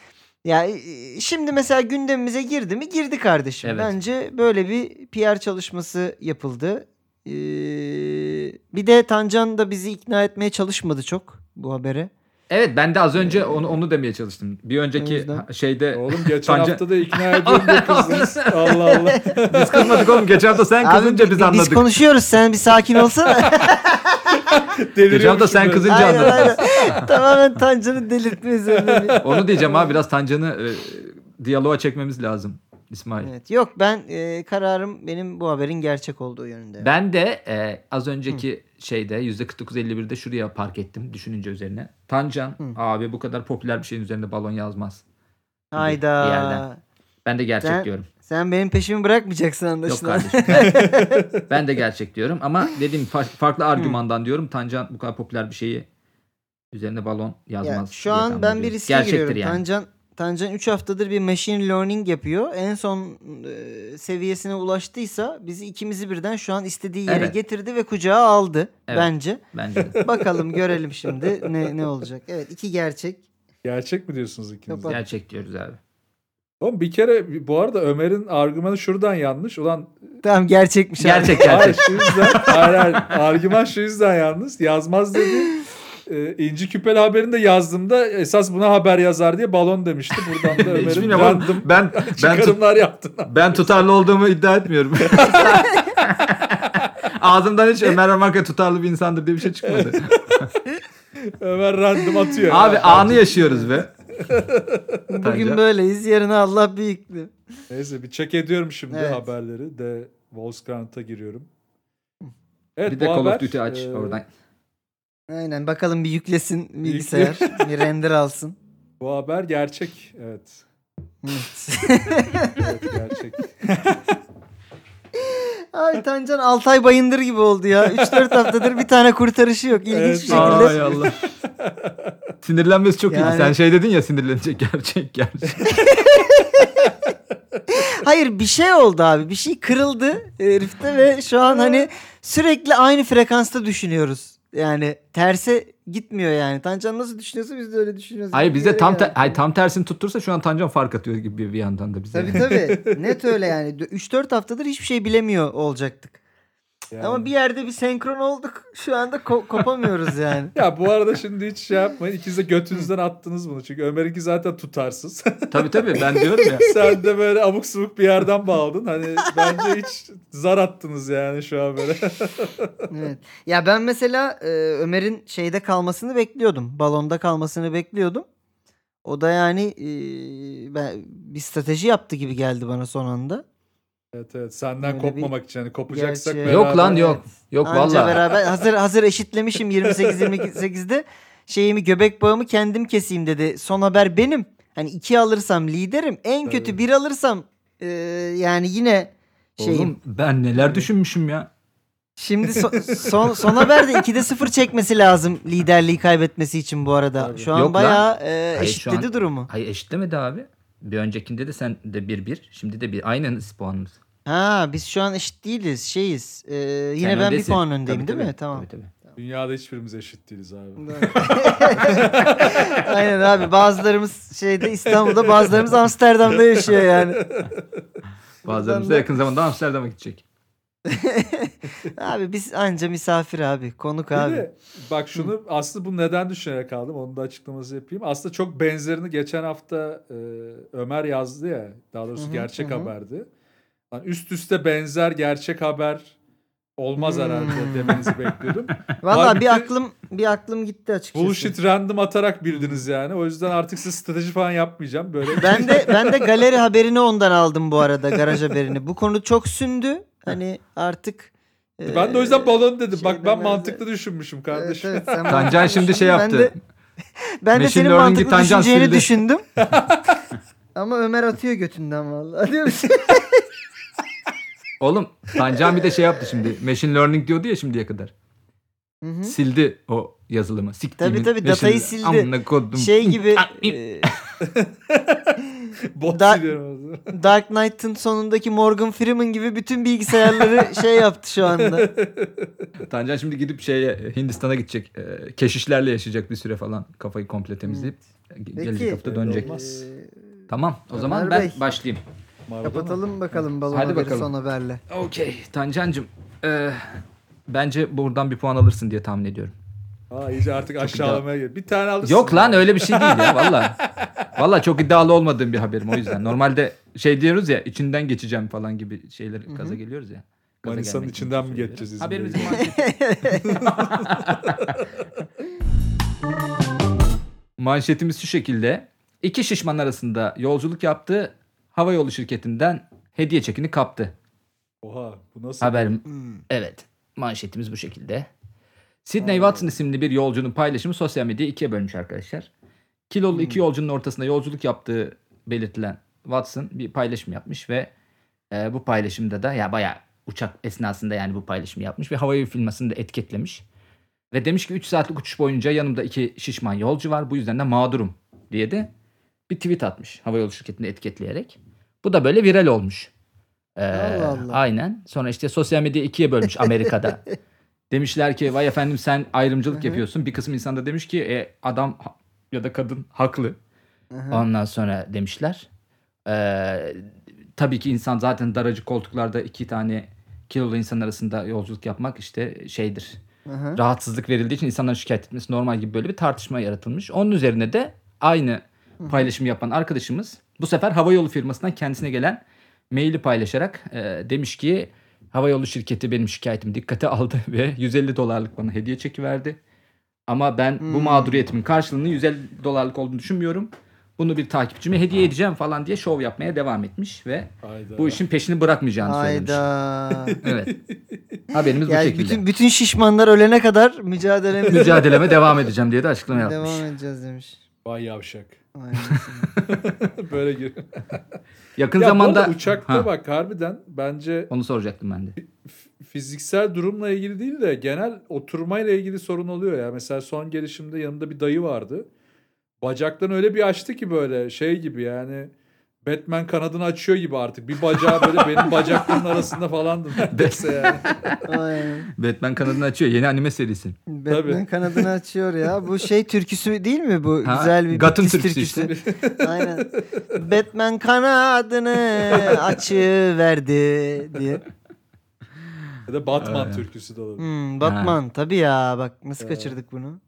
Ya e, şimdi mesela gündemimize girdi mi? Girdi kardeşim. Evet. Bence böyle bir PR çalışması yapıldı. Ee, bir de Tancan da bizi ikna etmeye çalışmadı çok bu habere. Evet ben de az önce onu onu demeye çalıştım. Bir önceki yüzden- şeyde Oğlum geçen Tanca- hafta da ikna ediyorum kızdınız. Allah Allah. biz kızmadık oğlum. Geçen hafta sen kızınca Abi, biz bi- anladık. Biz konuşuyoruz sen bir sakin olsana. Geçen hafta sen kızınca aynen, anladık. aynen. Tamamen Tancan'ı delirtme üzerine. Onu diyeceğim abi biraz Tancan'ı e, diyaloğa çekmemiz lazım İsmail. Evet, yok ben e, kararım benim bu haberin gerçek olduğu yönünde. Ben de e, az önceki şeyde %49-51'de şuraya park ettim düşününce üzerine. Tancan abi bu kadar popüler bir şeyin üzerinde balon yazmaz. bir Hayda. yerden. Ben de gerçek Sen- diyorum. Sen benim peşimi bırakmayacaksın Yok anlaşılan. kardeşim. Ben, de gerçek diyorum ama dediğim fa- farklı argümandan diyorum. Tancan bu kadar popüler bir şeyi üzerine balon yazmaz. Ya, şu an ben bir riske Gerçektir giriyorum. yani. Tancan Tancan 3 haftadır bir machine learning yapıyor. En son e, seviyesine ulaştıysa bizi ikimizi birden şu an istediği yere Evet. getirdi ve kucağa aldı Evet. bence. Bence de. Bakalım görelim şimdi ne ne olacak. Evet iki gerçek. Gerçek mi diyorsunuz ikiniz? Kapat. Gerçek diyoruz abi. Oğlum bir kere bu arada Ömer'in argümanı şuradan yanlış. Ulan Tamam gerçekmiş abi. Gerçek hayır gerçek. şu yüzden hayır, hayır, argüman şu yüzden yalnız. Yazmaz dedi. e, İnci Küpeli haberini de yazdığımda esas buna haber yazar diye balon demişti. Buradan da Ömer'in random Ben ben tut- çıkarımlar yaptın. ben tutarlı olduğumu iddia etmiyorum. Ağzımdan hiç Ömer Marka tutarlı bir insandır diye bir şey çıkmadı. Ömer random atıyor. Abi Ya. anı yaşıyoruz be. Bugün böyleyiz. Yarın Allah büyüklü. Neyse bir check ediyorum şimdi Evet. haberleri de Volkskrant'a giriyorum. Evet, Bir de Call haber, of Duty aç e, oradan. Aynen bakalım bir yüklesin bilgisayar. bir render alsın. Bu haber gerçek. Evet. Evet. Evet gerçek. Abi Tancan Altay Bayındır gibi oldu ya. 3-4 haftadır bir tane kurtarışı yok. İlginç Evet. bir şekilde. Ay Allah. Sinirlenmesi çok iyi. Yani- Sen şey dedin ya sinirlenecek gerçek gerçek. Hayır bir şey oldu abi. Bir şey kırıldı herifte ve şu an hani sürekli aynı frekansta düşünüyoruz. Yani terse gitmiyor yani. Tancan nasıl düşünüyorsa biz de öyle düşünüyoruz. Hayır yere tam te- hayır, tam tersini tuttursa şu an Tancan fark atıyor gibi bir, bir yandan da bize. Tabii tabii. Net öyle yani. 3-4 haftadır hiçbir şey bilemiyor olacaktık. Yani. Ama bir yerde bir senkron olduk. Şu anda ko- kopamıyoruz yani. Ya bu arada şimdi hiç şey yapmayın. İkiniz de götünüzden attınız bunu. Çünkü Ömer'inki zaten tutarsız. Tabii tabii ben diyorum ya. Sen de böyle abuk subuk bir yerden bağladın. Hani bence hiç zar attınız yani şu an böyle. Evet. Ya ben mesela e, Ömer'in şeyde kalmasını bekliyordum. Balonda kalmasını bekliyordum. O da yani e, ben, bir strateji yaptı gibi geldi bana son anda. Evet evet. Senden Öyle kopmamak için. Hani kopacaksak Gerçi- beraber. Yok lan yok. Yok Anca vallahi. beraber hazır hazır eşitlemişim 28 28'de şeyimi göbek bağımı kendim keseyim dedi. Son haber benim. Hani iki alırsam liderim. En kötü Tabii. bir alırsam e, yani yine şeyim. Oğlum ben neler düşünmüşüm ya. Şimdi so- son son haberde 2'de 0 çekmesi lazım liderliği kaybetmesi için bu arada. Tabii. Şu an Yok lan. bayağı e, Hayır, eşitledi an- durumu. Hayır eşitlemedi abi. Bir öncekinde de sen de 1-1. Şimdi de bir. Aynı puanımız. Ha biz şu an eşit değiliz. Şeyiz. E, yine Sen ben bir öndesin. puan öndeyim Tabii, değil mi? tabii. Tamam. Tabii, tabii. Dünyada hiçbirimiz eşit değiliz abi. Aynen abi bazılarımız şeyde İstanbul'da bazılarımız Amsterdam'da yaşıyor yani. Bazılarımız da da- yakın zamanda Amsterdam'a gidecek. abi biz anca misafir abi. Konuk Bir abi. de bak şunu aslında bu neden düşünerek aldım onu da açıklaması yapayım. Aslında çok benzerini geçen hafta e, Ömer yazdı ya daha doğrusu Hı hı, gerçek hı hı. haberdi. Lan üst üste benzer gerçek haber olmaz Hmm. herhalde demenizi bekliyordum. Valla bir aklım bir aklım gitti açıkçası. Bullshit random atarak bildiniz yani. O yüzden artık size strateji falan yapmayacağım. Böyle Ben de ben de galeri haberini ondan aldım bu arada garaj haberini. Bu konu çok sündü. Hani artık e, ben de o yüzden balon dedim. Bak ben şeyden mantıklı düşünmüşüm Evet, kardeşim. evet, sen Tancan şimdi şey yaptı. Ben de, ben de senin mantıklı Tancan düşüneceğini sildi. düşündüm. Ama Ömer atıyor götünden vallahi. Oğlum Tancan bir de şey yaptı şimdi. Machine learning diyordu ya şimdiye kadar. Hı hı. Sildi o yazılımı. Siktiğimin Tabii, tabii, machine- datayı sildi. Amına kodum. şey gibi e, Bot Da-. Dark Knight'ın sonundaki Morgan Freeman gibi bütün bilgisayarları şey yaptı şu anda. Tancan şimdi gidip şeye Hindistan'a gidecek. Ee, keşişlerle yaşayacak bir süre falan. Kafayı komple temizleyip ge- gelecek Peki. hafta dönecek. olmaz. Ee, Tamam o Ömer zaman ben Bey. başlayayım. Kapatalım bakalım balon Hadi bakalım. son haberle. Okey Tancancığım. ee, bence buradan bir puan alırsın diye tahmin ediyorum. Aa iyice artık aşağılamaya geliyor. Bir tane alırsın. Yok lan öyle bir şey değil ya valla. Valla çok iddialı olmadığım bir haberim o yüzden. Normalde şey diyoruz ya içinden geçeceğim falan gibi şeyler gaza geliyoruz ya. Gaza Manisa'nın gelmek içinden için mi söylüyorum. geçeceğiz İzmir'e? Haberimizin manşeti. Manşetimiz şu şekilde. İki şişman arasında yolculuk yaptı. Hava yolu şirketinden hediye çekini kaptı. Oha bu nasıl? Haberim Hmm. Evet. Manşetimiz bu şekilde. Sidney Watson isimli bir yolcunun paylaşımı sosyal medyayı ikiye bölmüş arkadaşlar. Kilolu iki yolcunun ortasında yolculuk yaptığı belirtilen Watson bir paylaşım yapmış ve e, bu paylaşımda da ya bayağı uçak esnasında yani bu paylaşımı yapmış ve havayolu firmasını da etiketlemiş. Ve demiş ki 3 saatlik uçuş boyunca yanımda iki şişman yolcu var bu yüzden de mağdurum diye de bir tweet atmış havayolu şirketini etiketleyerek. Bu da böyle viral olmuş. Ee, Allah Allah. Aynen. Sonra işte sosyal medya ikiye bölmüş Amerika'da. Demişler ki vay efendim sen ayrımcılık yapıyorsun. Bir kısım insan da demiş ki e, adam ya da kadın haklı. Ondan sonra demişler. Ee, tabii ki insan zaten daracık koltuklarda iki tane kilolu insan arasında yolculuk yapmak işte şeydir. Aha. rahatsızlık verildiği için insanların şikayet etmesi normal gibi böyle bir tartışma yaratılmış. Onun üzerine de aynı paylaşımı yapan arkadaşımız bu sefer havayolu firmasından kendisine gelen maili paylaşarak e, demiş ki havayolu şirketi benim şikayetimi dikkate aldı ve 150 dolarlık bana hediye çeki verdi. Ama ben bu Hmm. mağduriyetimin karşılığını 150 dolarlık olduğunu düşünmüyorum. Bunu bir takipçime hediye edeceğim falan diye şov yapmaya devam etmiş ve Hayda. bu işin peşini bırakmayacağını söylemiş. Hayda. Evet. Haberimiz bu yani şekilde. bütün bütün şişmanlar ölene kadar mücadelemize Mücadeleme devam edeceğim diye de açıklama yapmış. devam edeceğiz demiş. Vay yavşak. Böyle gir. Yakın ya zamanda uçakta Ha, bak harbiden bence onu soracaktım ben de. fiziksel durumla ilgili değil de genel oturmayla ilgili sorun oluyor ya. Mesela son gelişimde yanında bir dayı vardı. Bacaklarını öyle bir açtı ki böyle şey gibi yani Batman kanadını açıyor gibi artık. Bir bacağı böyle benim bacaklarımın arasında falandı neredeyse yani. Batman kanadını açıyor. Yeni anime serisi. Batman Tabii. kanadını açıyor ya. Bu şey türküsü değil mi bu? Ha, Güzel bir Gotham Bitlis türküsü Aynen. Batman kanadını açıverdi diye. Ya da Batman Aynen. türküsü de olabilir. Hmm, Batman tabii ya bak nasıl Ya. kaçırdık bunu.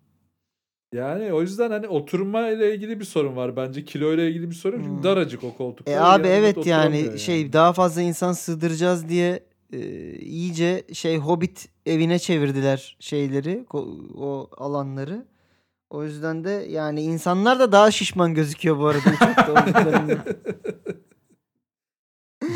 Yani o yüzden hani oturma ile ilgili bir sorun var bence. Kilo ile ilgili bir sorun. Çünkü Hmm. daracık o koltuklar. E abi Yani evet yani oturamıyor şey daha fazla insan sığdıracağız diye e, iyice şey Hobbit evine çevirdiler şeyleri o alanları. O yüzden de yani insanlar da daha şişman gözüküyor bu arada.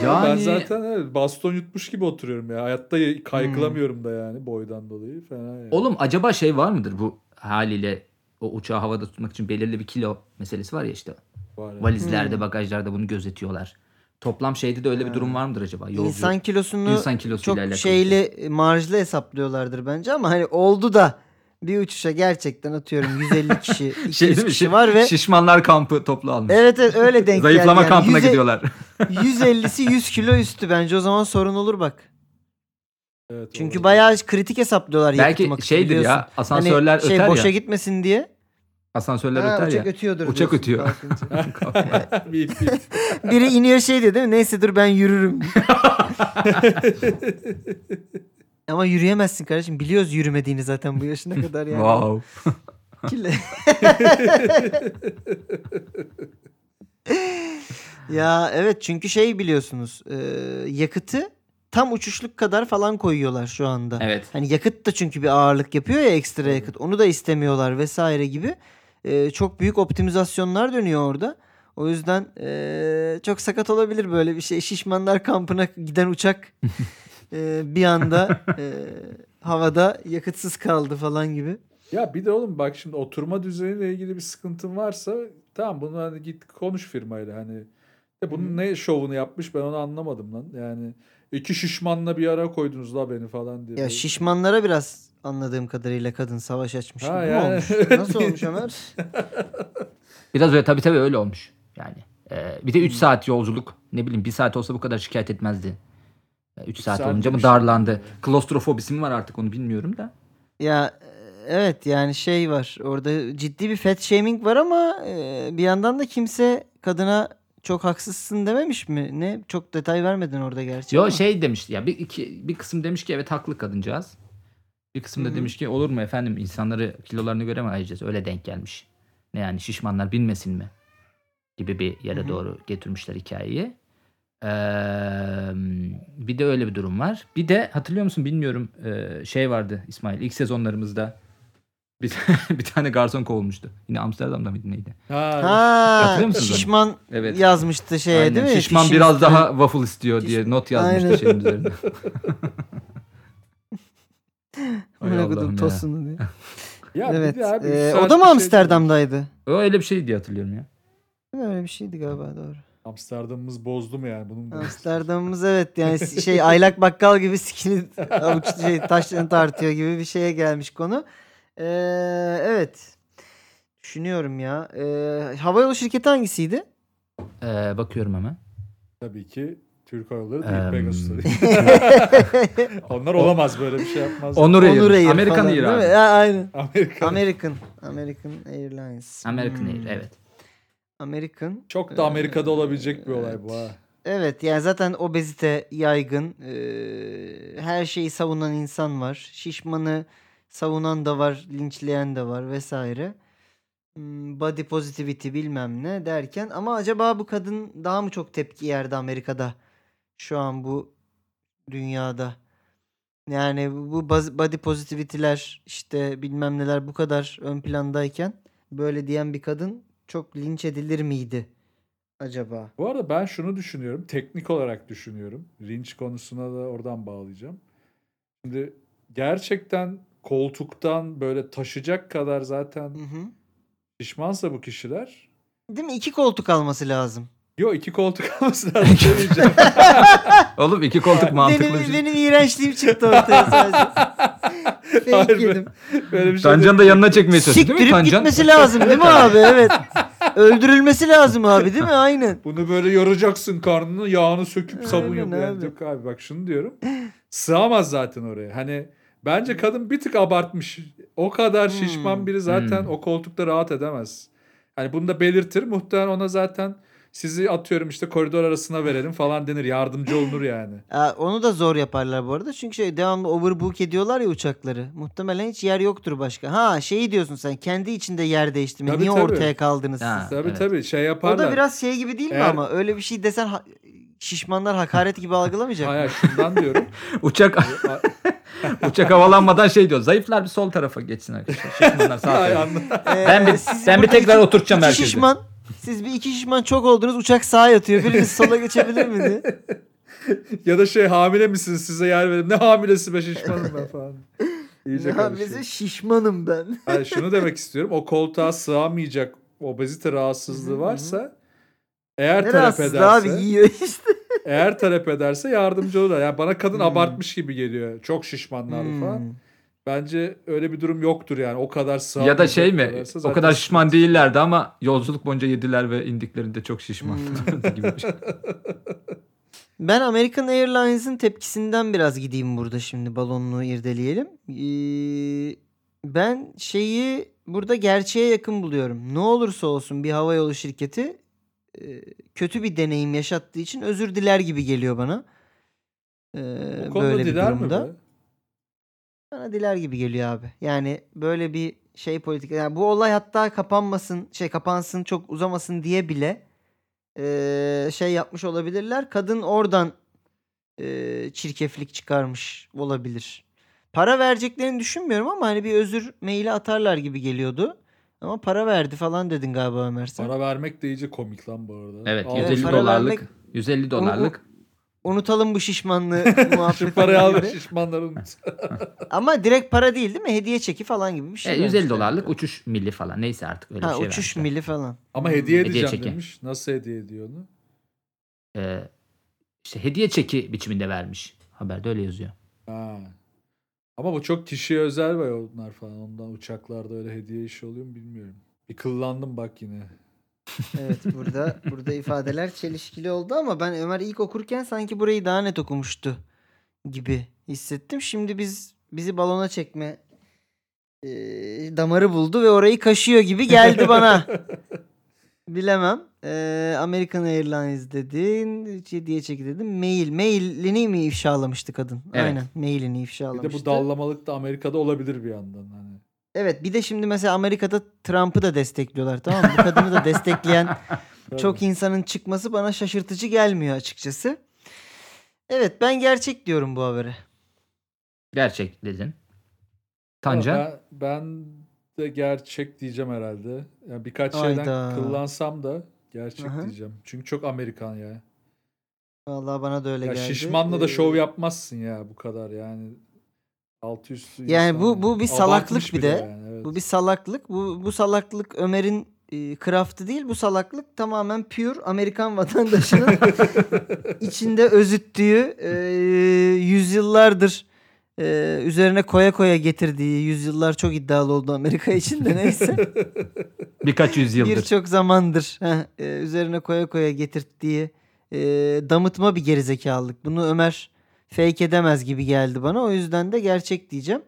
Ama Ben Yani zaten evet, baston yutmuş gibi oturuyorum ya. Hayatta Hmm. y- kaykılamıyorum da yani boydan dolayı. Fena yani. oğlum acaba şey var mıdır bu haliyle o uçağı havada tutmak için belirli bir kilo meselesi var ya işte. Var yani. Valizlerde, Hmm. bagajlarda bunu gözetiyorlar. Toplam şeyde de öyle bir durum var mıdır acaba? Yolcu, İnsan kilosunu insan kilosuyla çok alakalı. şeyli e, marjlı hesaplıyorlardır bence ama hani oldu da bir uçuşa gerçekten atıyorum 150 kişi 200 şey mi? kişi Şi- var ve Şişmanlar kampı toplu almış. evet, evet öyle denk Zayıflama yani. kampına Yüze- gidiyorlar. 150'si 100 kilo üstü bence o zaman sorun olur bak. Evet, Çünkü olabilir. bayağı kritik hesaplıyorlar yakıtı Belki şeydir biliyorsun. ya asansörler hani şey öter boşa ya. gitmesin diye. Asansörler Ha, öter uçak ya. ötüyordur Uçak ötüyor. kalkınca. Bip, bip. Biri iniyor şey diyor değil mi? Neyse dur ben yürürüm. Ama yürüyemezsin kardeşim. Biliyoruz yürümediğini zaten bu yaşına kadar yani. Wow. Kile- ya evet çünkü şey biliyorsunuz e, yakıtı tam uçuşluk kadar falan koyuyorlar şu anda. Evet. Hani yakıt da çünkü bir ağırlık yapıyor ya ekstra yakıt. Onu da istemiyorlar vesaire gibi. E, çok büyük optimizasyonlar dönüyor orada. O yüzden e, çok sakat olabilir böyle bir şey. Şişmanlar kampına giden uçak e, bir anda e, havada yakıtsız kaldı falan gibi. Ya bir de oğlum bak şimdi oturma düzeniyle ilgili bir sıkıntın varsa tamam bunu hani git konuş firmayla hani. De bunun ne şovunu yapmış ben onu anlamadım lan. Yani iki şişmanla bir ara koydunuz la beni falan diye. Ya şişmanlara biraz anladığım kadarıyla kadın savaş açmış Ha, gibi yani. olmuş? Nasıl olmuş Ömer? Biraz öyle tabii tabii öyle olmuş. Yani e, bir de Hmm. 3 saat yolculuk ne bileyim 1 saat olsa bu kadar şikayet etmezdi. 3 saat saat olunca mı darlandı? Klostrofobisi mi var artık onu bilmiyorum da. Ya e, evet yani şey var orada ciddi bir fat shaming var ama e, bir yandan da kimse kadına çok haksızsın dememiş mi? Ne? Çok detay vermedin orada gerçi Yo ama. şey demiş ya bir iki bir kısım demiş ki evet haklı kadıncağız. Bir kısım da Hı hı. demiş ki olur mu efendim insanları kilolarını göre mi ayıracağız? Öyle denk gelmiş. Ne yani şişmanlar bilmesin mi? Gibi bir yere Hı hı. doğru getirmişler hikayeyi. Ee, bir de öyle bir durum var. Bir de hatırlıyor musun bilmiyorum şey vardı İsmail ilk sezonlarımızda bir, bir tane garson kovulmuştu. Yine Amsterdam'da mıydı neydi? Ha, musunuz onu? şişman Evet. yazmıştı şeye Aynen. değil mi? Şişman Fişin biraz üstüne. daha waffle istiyor diye not yazmıştı Aynen. şeyin üzerine. Koydum ya. tosunu diye. ya evet. abi, Ee, o da mı şey- Amsterdam'daydı? O öyle bir şey diye hatırlıyorum ya. Öyle bir şeydi galiba doğru. Amsterdam'ımız bozdu mu yani bunun da- Amsterdam'ımız evet yani şey aylak bakkal gibi sikini avuç şey, taşlarını tartıyor gibi bir şeye gelmiş konu. Ee, evet. Düşünüyorum ya. Ee, havayolu şirketi hangisiydi? Ee, bakıyorum hemen. Tabii ki Türk Hava Yolları değil Em, Pegasus'ta değil. Onlar olamaz böyle bir şey yapmaz. Onur Air. Onur Air American falan, Air değil abi. mi? Ya, aynen. Amerika. American. American Airlines. American Hmm. Air evet. American. Çok da Amerika'da olabilecek bir olay bu ha. Evet yani zaten obezite yaygın. Ee, her şeyi savunan insan var. Şişmanı savunan da var, linçleyen de var vesaire. Hmm, Body positivity bilmem ne derken ama acaba bu kadın daha mı çok tepki yerdi Amerika'da şu an bu dünyada? Yani bu body positivity'ler işte bilmem neler bu kadar ön plandayken böyle diyen bir kadın çok linç edilir miydi acaba? Bu arada ben şunu düşünüyorum. Teknik olarak düşünüyorum. Rinç konusuna da oradan bağlayacağım. Şimdi gerçekten koltuktan böyle taşıyacak kadar zaten Hı hı. pişmansa bu kişiler. Değil mi? İki koltuk alması lazım. Yo iki koltuk alması lazım demeyeceğim. Oğlum iki koltuk mantıklı benim, bir şey. benim iğrençliğim çıktı ortaya sadece. Fake Hayır, yedim. Böyle bir şey Tancan da yanına çekmeye çalışıyor değil mi Siktirip Tancan? gitmesi lazım değil mi abi? Evet. Öldürülmesi lazım abi değil mi? Aynen. Bunu böyle yoracaksın karnını yağını söküp sabun. Yani abi. Yok abi bak şunu diyorum. Sığamaz zaten oraya. Hani bence kadın bir tık abartmış. O kadar Hmm. şişman biri zaten Hmm. o koltukta rahat edemez. Hani bunu da belirtir. Muhtemelen ona zaten sizi atıyorum işte koridor arasına verelim falan denir. Yardımcı olunur yani. Onu da zor yaparlar bu arada. Çünkü şey devamlı overbook ediyorlar ya uçakları. Muhtemelen hiç yer yoktur başka. Ha şeyi diyorsun sen kendi içinde yer değiştirme. Tabii, Niye tabii. ortaya kaldınız Ha. siz? Tabii evet. tabii şey O yaparlar. da biraz şey gibi değil mi Eğer- ama? Öyle bir şey desen ha- şişmanlar hakaret gibi algılamayacak mı? Hayır şundan diyorum. Uçak uçak havalanmadan şey diyor. Zayıflar bir sol tarafa geçsin arkadaşlar. Şişmanlar sağ Ay, tarafa. Ee, Ben bir- ben bir tekrar iki- oturtacağım iki herkesi. şişman, siz bir iki şişman çok oldunuz uçak sağa yatıyor. Biriniz sola geçebilir mi diye. ya da şey hamile misiniz size yer verelim. Ne hamilesi be şişmanım ben falan. İyice Ya bize şişmanım ben. Hayır, şunu demek istiyorum. O koltuğa sığamayacak obezite rahatsızlığı varsa eğer Ne talep rahatsızlığı abi ederse yiyor işte. eğer talep ederse yardımcı olurlar. Yani bana kadın Hmm. abartmış gibi geliyor. Çok şişmanlar Hmm. falan. Bence öyle bir durum yoktur yani. O kadar Ya sığamayacak da şey mi? O kadar şişman değillerdi ama yolculuk boyunca yediler ve indiklerinde çok şişman Hmm. gibi şey. Ben American Airlines'ın tepkisinden biraz gideyim burada şimdi balonluğu irdeleyelim. Ee, ben şeyi burada gerçeğe yakın buluyorum. Ne olursa olsun bir havayolu şirketi kötü bir deneyim yaşattığı için özür diler gibi geliyor bana. Ee, O konuda böyle bir diler mi durumda. be? Bana diler gibi geliyor abi. Yani böyle bir şey politika. Yani bu olay hatta kapanmasın, şey kapansın, çok uzamasın diye bile eee, şey yapmış olabilirler. Kadın oradan eee, çirkeflik çıkarmış olabilir. Para vereceklerini düşünmüyorum ama hani bir özür maili atarlar gibi geliyordu. Ama para verdi falan dedin galiba Ömer sen. Para vermek de iyice komik lan bu arada. Evet Al, 150 para dolarlık vermek- 150 dolarlık. Unutalım bu şişmanlığı Şu muhabbeti parayı al gibi. ve şişmanların. Ama direkt para değil değil mi? Hediye çeki falan gibi bir şey. E, 150 vermişler. dolarlık uçuş milli falan. Neyse artık öyle Ha, bir şey uçuş vermişler. mili falan. Ama hediye Hediye edeceğim çeki. demiş. Nasıl hediye ediyor onu? Ee, işte hediye çeki biçiminde vermiş. Haberde öyle yazıyor. Ha. Ama bu çok kişiye özel ve onlar falan. Ondan uçaklarda öyle hediye işi oluyor mu bilmiyorum. Bir kıllandım bak yine. Evet burada burada ifadeler çelişkili oldu ama ben Ömer ilk okurken sanki burayı daha net okumuştu gibi hissettim. Şimdi biz bizi balona çekme e, damarı buldu ve orayı kaşıyor gibi geldi bana. Bilemem. E, American Airlines dedin. Hediye çeki dedin. Mail. Mailini mi ifşalamıştı kadın? Evet. Aynen. Mailini Bir ifşalamıştı. de bu dallamalık da Amerika'da olabilir bir yandan. Hani. Evet bir de şimdi mesela Amerika'da Trump'ı da destekliyorlar tamam mı? Bu kadını da destekleyen çok insanın çıkması bana şaşırtıcı gelmiyor açıkçası. Evet ben gerçek diyorum bu habere. Gerçek dedin. Tanca. Ben, ben de gerçek diyeceğim herhalde. Yani birkaç şeyden Hayda. kıllansam da gerçek Aha. diyeceğim. Çünkü çok Amerikan ya. Vallahi bana da öyle ya geldi. şişmanla da Ee, şov yapmazsın ya bu kadar yani. Altı üstü Yani bu- bu bir salaklık bir de. yani, evet. Bu bir salaklık. Bu bu salaklık Ömer'in e, craftı değil. Bu salaklık tamamen pure Amerikan vatandaşının içinde özüttüğü e, yüzyıllardır e, üzerine koya koya getirdiği yüzyıllar çok iddialı oldu Amerika için de neyse. Birkaç yüzyıldır. Birçok zamandır heh, e, üzerine koya koya getirttiği e, damıtma bir gerizekalılık. Bunu Ömer fake edemez gibi geldi bana. O yüzden de gerçek diyeceğim.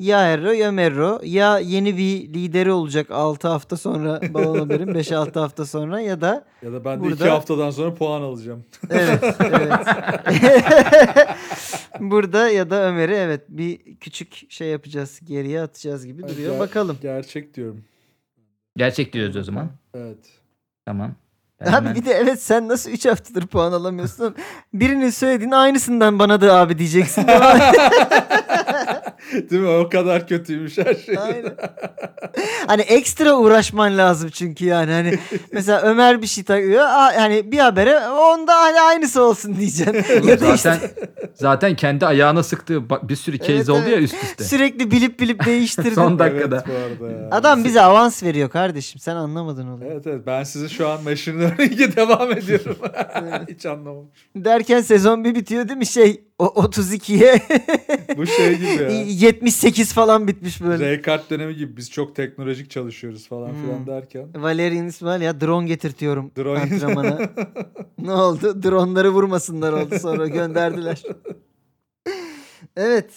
Ya Erro ya Merro ya yeni bir lideri olacak 6 hafta sonra Balon Haber'in 5-6 hafta sonra ya da Ya da ben de Burada- iki haftadan sonra puan alacağım. evet evet. Burada ya da Ömer'i evet bir küçük şey yapacağız geriye atacağız gibi duruyor. Ger- Bakalım. Gerçek diyorum. Gerçek diyoruz o zaman. Evet. Tamam. Ben Abi hemen- bir de evet sen nasıl 3 haftadır puan alamıyorsun? Birinin söylediğin aynısından bana da abi diyeceksin. Değil mi? O kadar kötüymüş her şey. Aynen. Hani ekstra uğraşman lazım çünkü yani hani mesela Ömer bir şey takıyor aa, hani bir habere onda hani aynısı olsun diyeceksin. Ya da zaten işte zaten kendi ayağına sıktığı bir sürü case Evet, oldu ya evet. üst üste. sürekli bilip bilip değiştirdin. Son dakikada. Evet ya. Adam bize avans veriyor kardeşim sen anlamadın olayı. Evet evet ben sizi şu an machine learning'e devam ediyorum. Hiç anlamadım. Derken sezon bir bitiyor değil mi şey o 32'ye Bu şey gibi ya. 78 falan bitmiş böyle. Raykart dönemi gibi biz çok teknolojik çalışıyoruz falan Hmm. filan derken. Valerian İsmail ya drone getirtiyorum Drone- antrenmana. ne oldu? Dronları vurmasınlar oldu sonra gönderdiler. evet.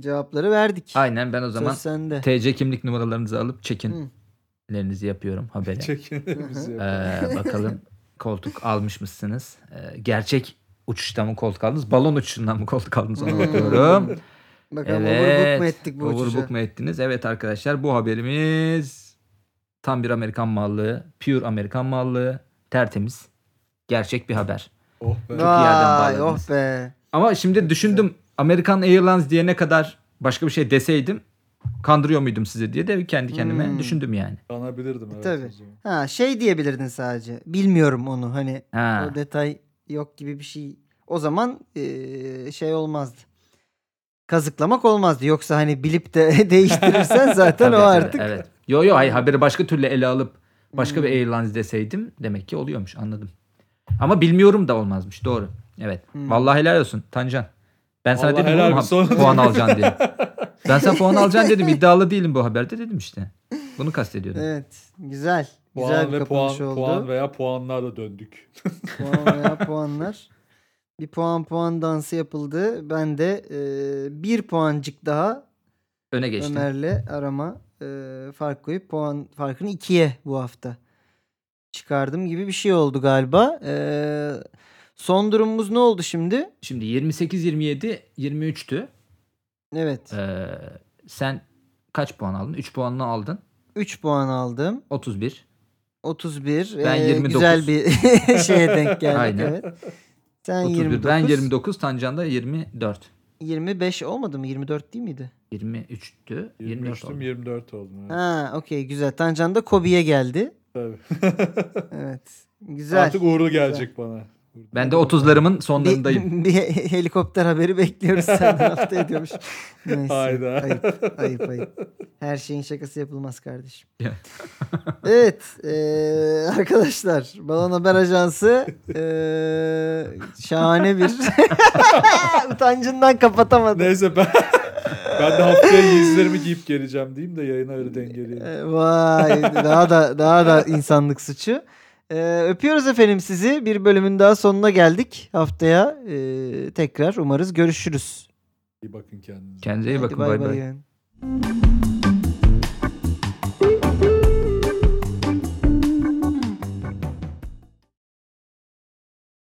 Cevapları verdik. Aynen ben o zaman. TC kimlik numaralarınızı alıp Hı. çekinlerinizi yapıyorum habere. Çekin bizi. Ee, bakalım koltuk almış mısınız? Ee, gerçek uçuştan mı koltuk aldınız? Balon uçuşundan mı koltuk aldınız ona bakıyorum. Bakalım evet. overbook mu ettik bu uçuşa? Overbook mu ettiniz? Evet arkadaşlar bu haberimiz tam bir Amerikan mallığı. Pure Amerikan mallığı. Tertemiz. Gerçek bir haber. Oh be. iyi yerden Vay bağladınız. oh be. Ama şimdi düşündüm American Airlines diyene kadar başka bir şey deseydim kandırıyor muydum size diye de kendi kendime Hmm. düşündüm yani. Kanabilirdim evet. Tabii. Ha şey diyebilirdin sadece. Bilmiyorum onu hani Ha. o detay yok gibi bir şey. O zaman eee, şey olmazdı. Kazıklamak olmazdı. Yoksa hani bilip de değiştirirsen zaten Tabii, o artık. Evet. Yo yo hayır haberi başka türlü ele alıp başka bir Hmm. airlines deseydim demek ki oluyormuş anladım. Ama bilmiyorum da olmazmış doğru. Evet. Hmm. Vallahi helal olsun Tancan. Ben sana Vallahi dedim ha- puan alacaksın diye. Ben sana puan alacaksın dedim. iddialı değilim bu haberde dedim işte. Bunu kastediyordum. Evet. Güzel. Güzel Puan bir ve puan, oldu. puan veya puanlarla döndük. Puan veya puanlar. Bir puan puan dansı yapıldı. Ben de eee, bir puancık daha Öne geçtim. Ömer'le arama eee, fark koyup puan farkını ikiye bu hafta çıkardım gibi bir şey oldu galiba. Eee, son durumumuz ne oldu şimdi? Şimdi 28 27 23'tü. Evet. Ee, sen kaç puan aldın? 3 puanını aldın. 3 puan aldım. 31. 31. Ben eee, 29. Güzel bir şeye denk geldik. Aynen. Evet. Sen 31. 29. Ben 29. Tancan da 24. 25 olmadı mı? 24 değil miydi? 23'tü. 24 23'tüm oldu. 24 oldum. Evet. Ha, okey güzel. Tancan da Kobe'ye geldi. Tabii. Evet. Güzel. Artık uğurlu gelecek bana. Ben de 30'larımın bir, sonlarındayım. bir helikopter haberi bekliyoruz senden hafta ediyormuş. Neyse. Hayda. Ayıp, ayıp, ayıp. Her şeyin şakası yapılmaz kardeşim. Evet. eee, arkadaşlar. Balon Haber Ajansı eee, şahane bir utancından kapatamadı. Neyse ben ben de haftaya giysilerimi giyip geleceğim diyeyim de yayına öyle dengeleyelim. Ee, Vay daha da daha da insanlık suçu. Ee, öpüyoruz efendim sizi. Bir bölümün daha sonuna geldik. Haftaya e, tekrar umarız görüşürüz. İyi bakın kendinize. Kendinize iyi Hadi bakın. Bay bay. bay.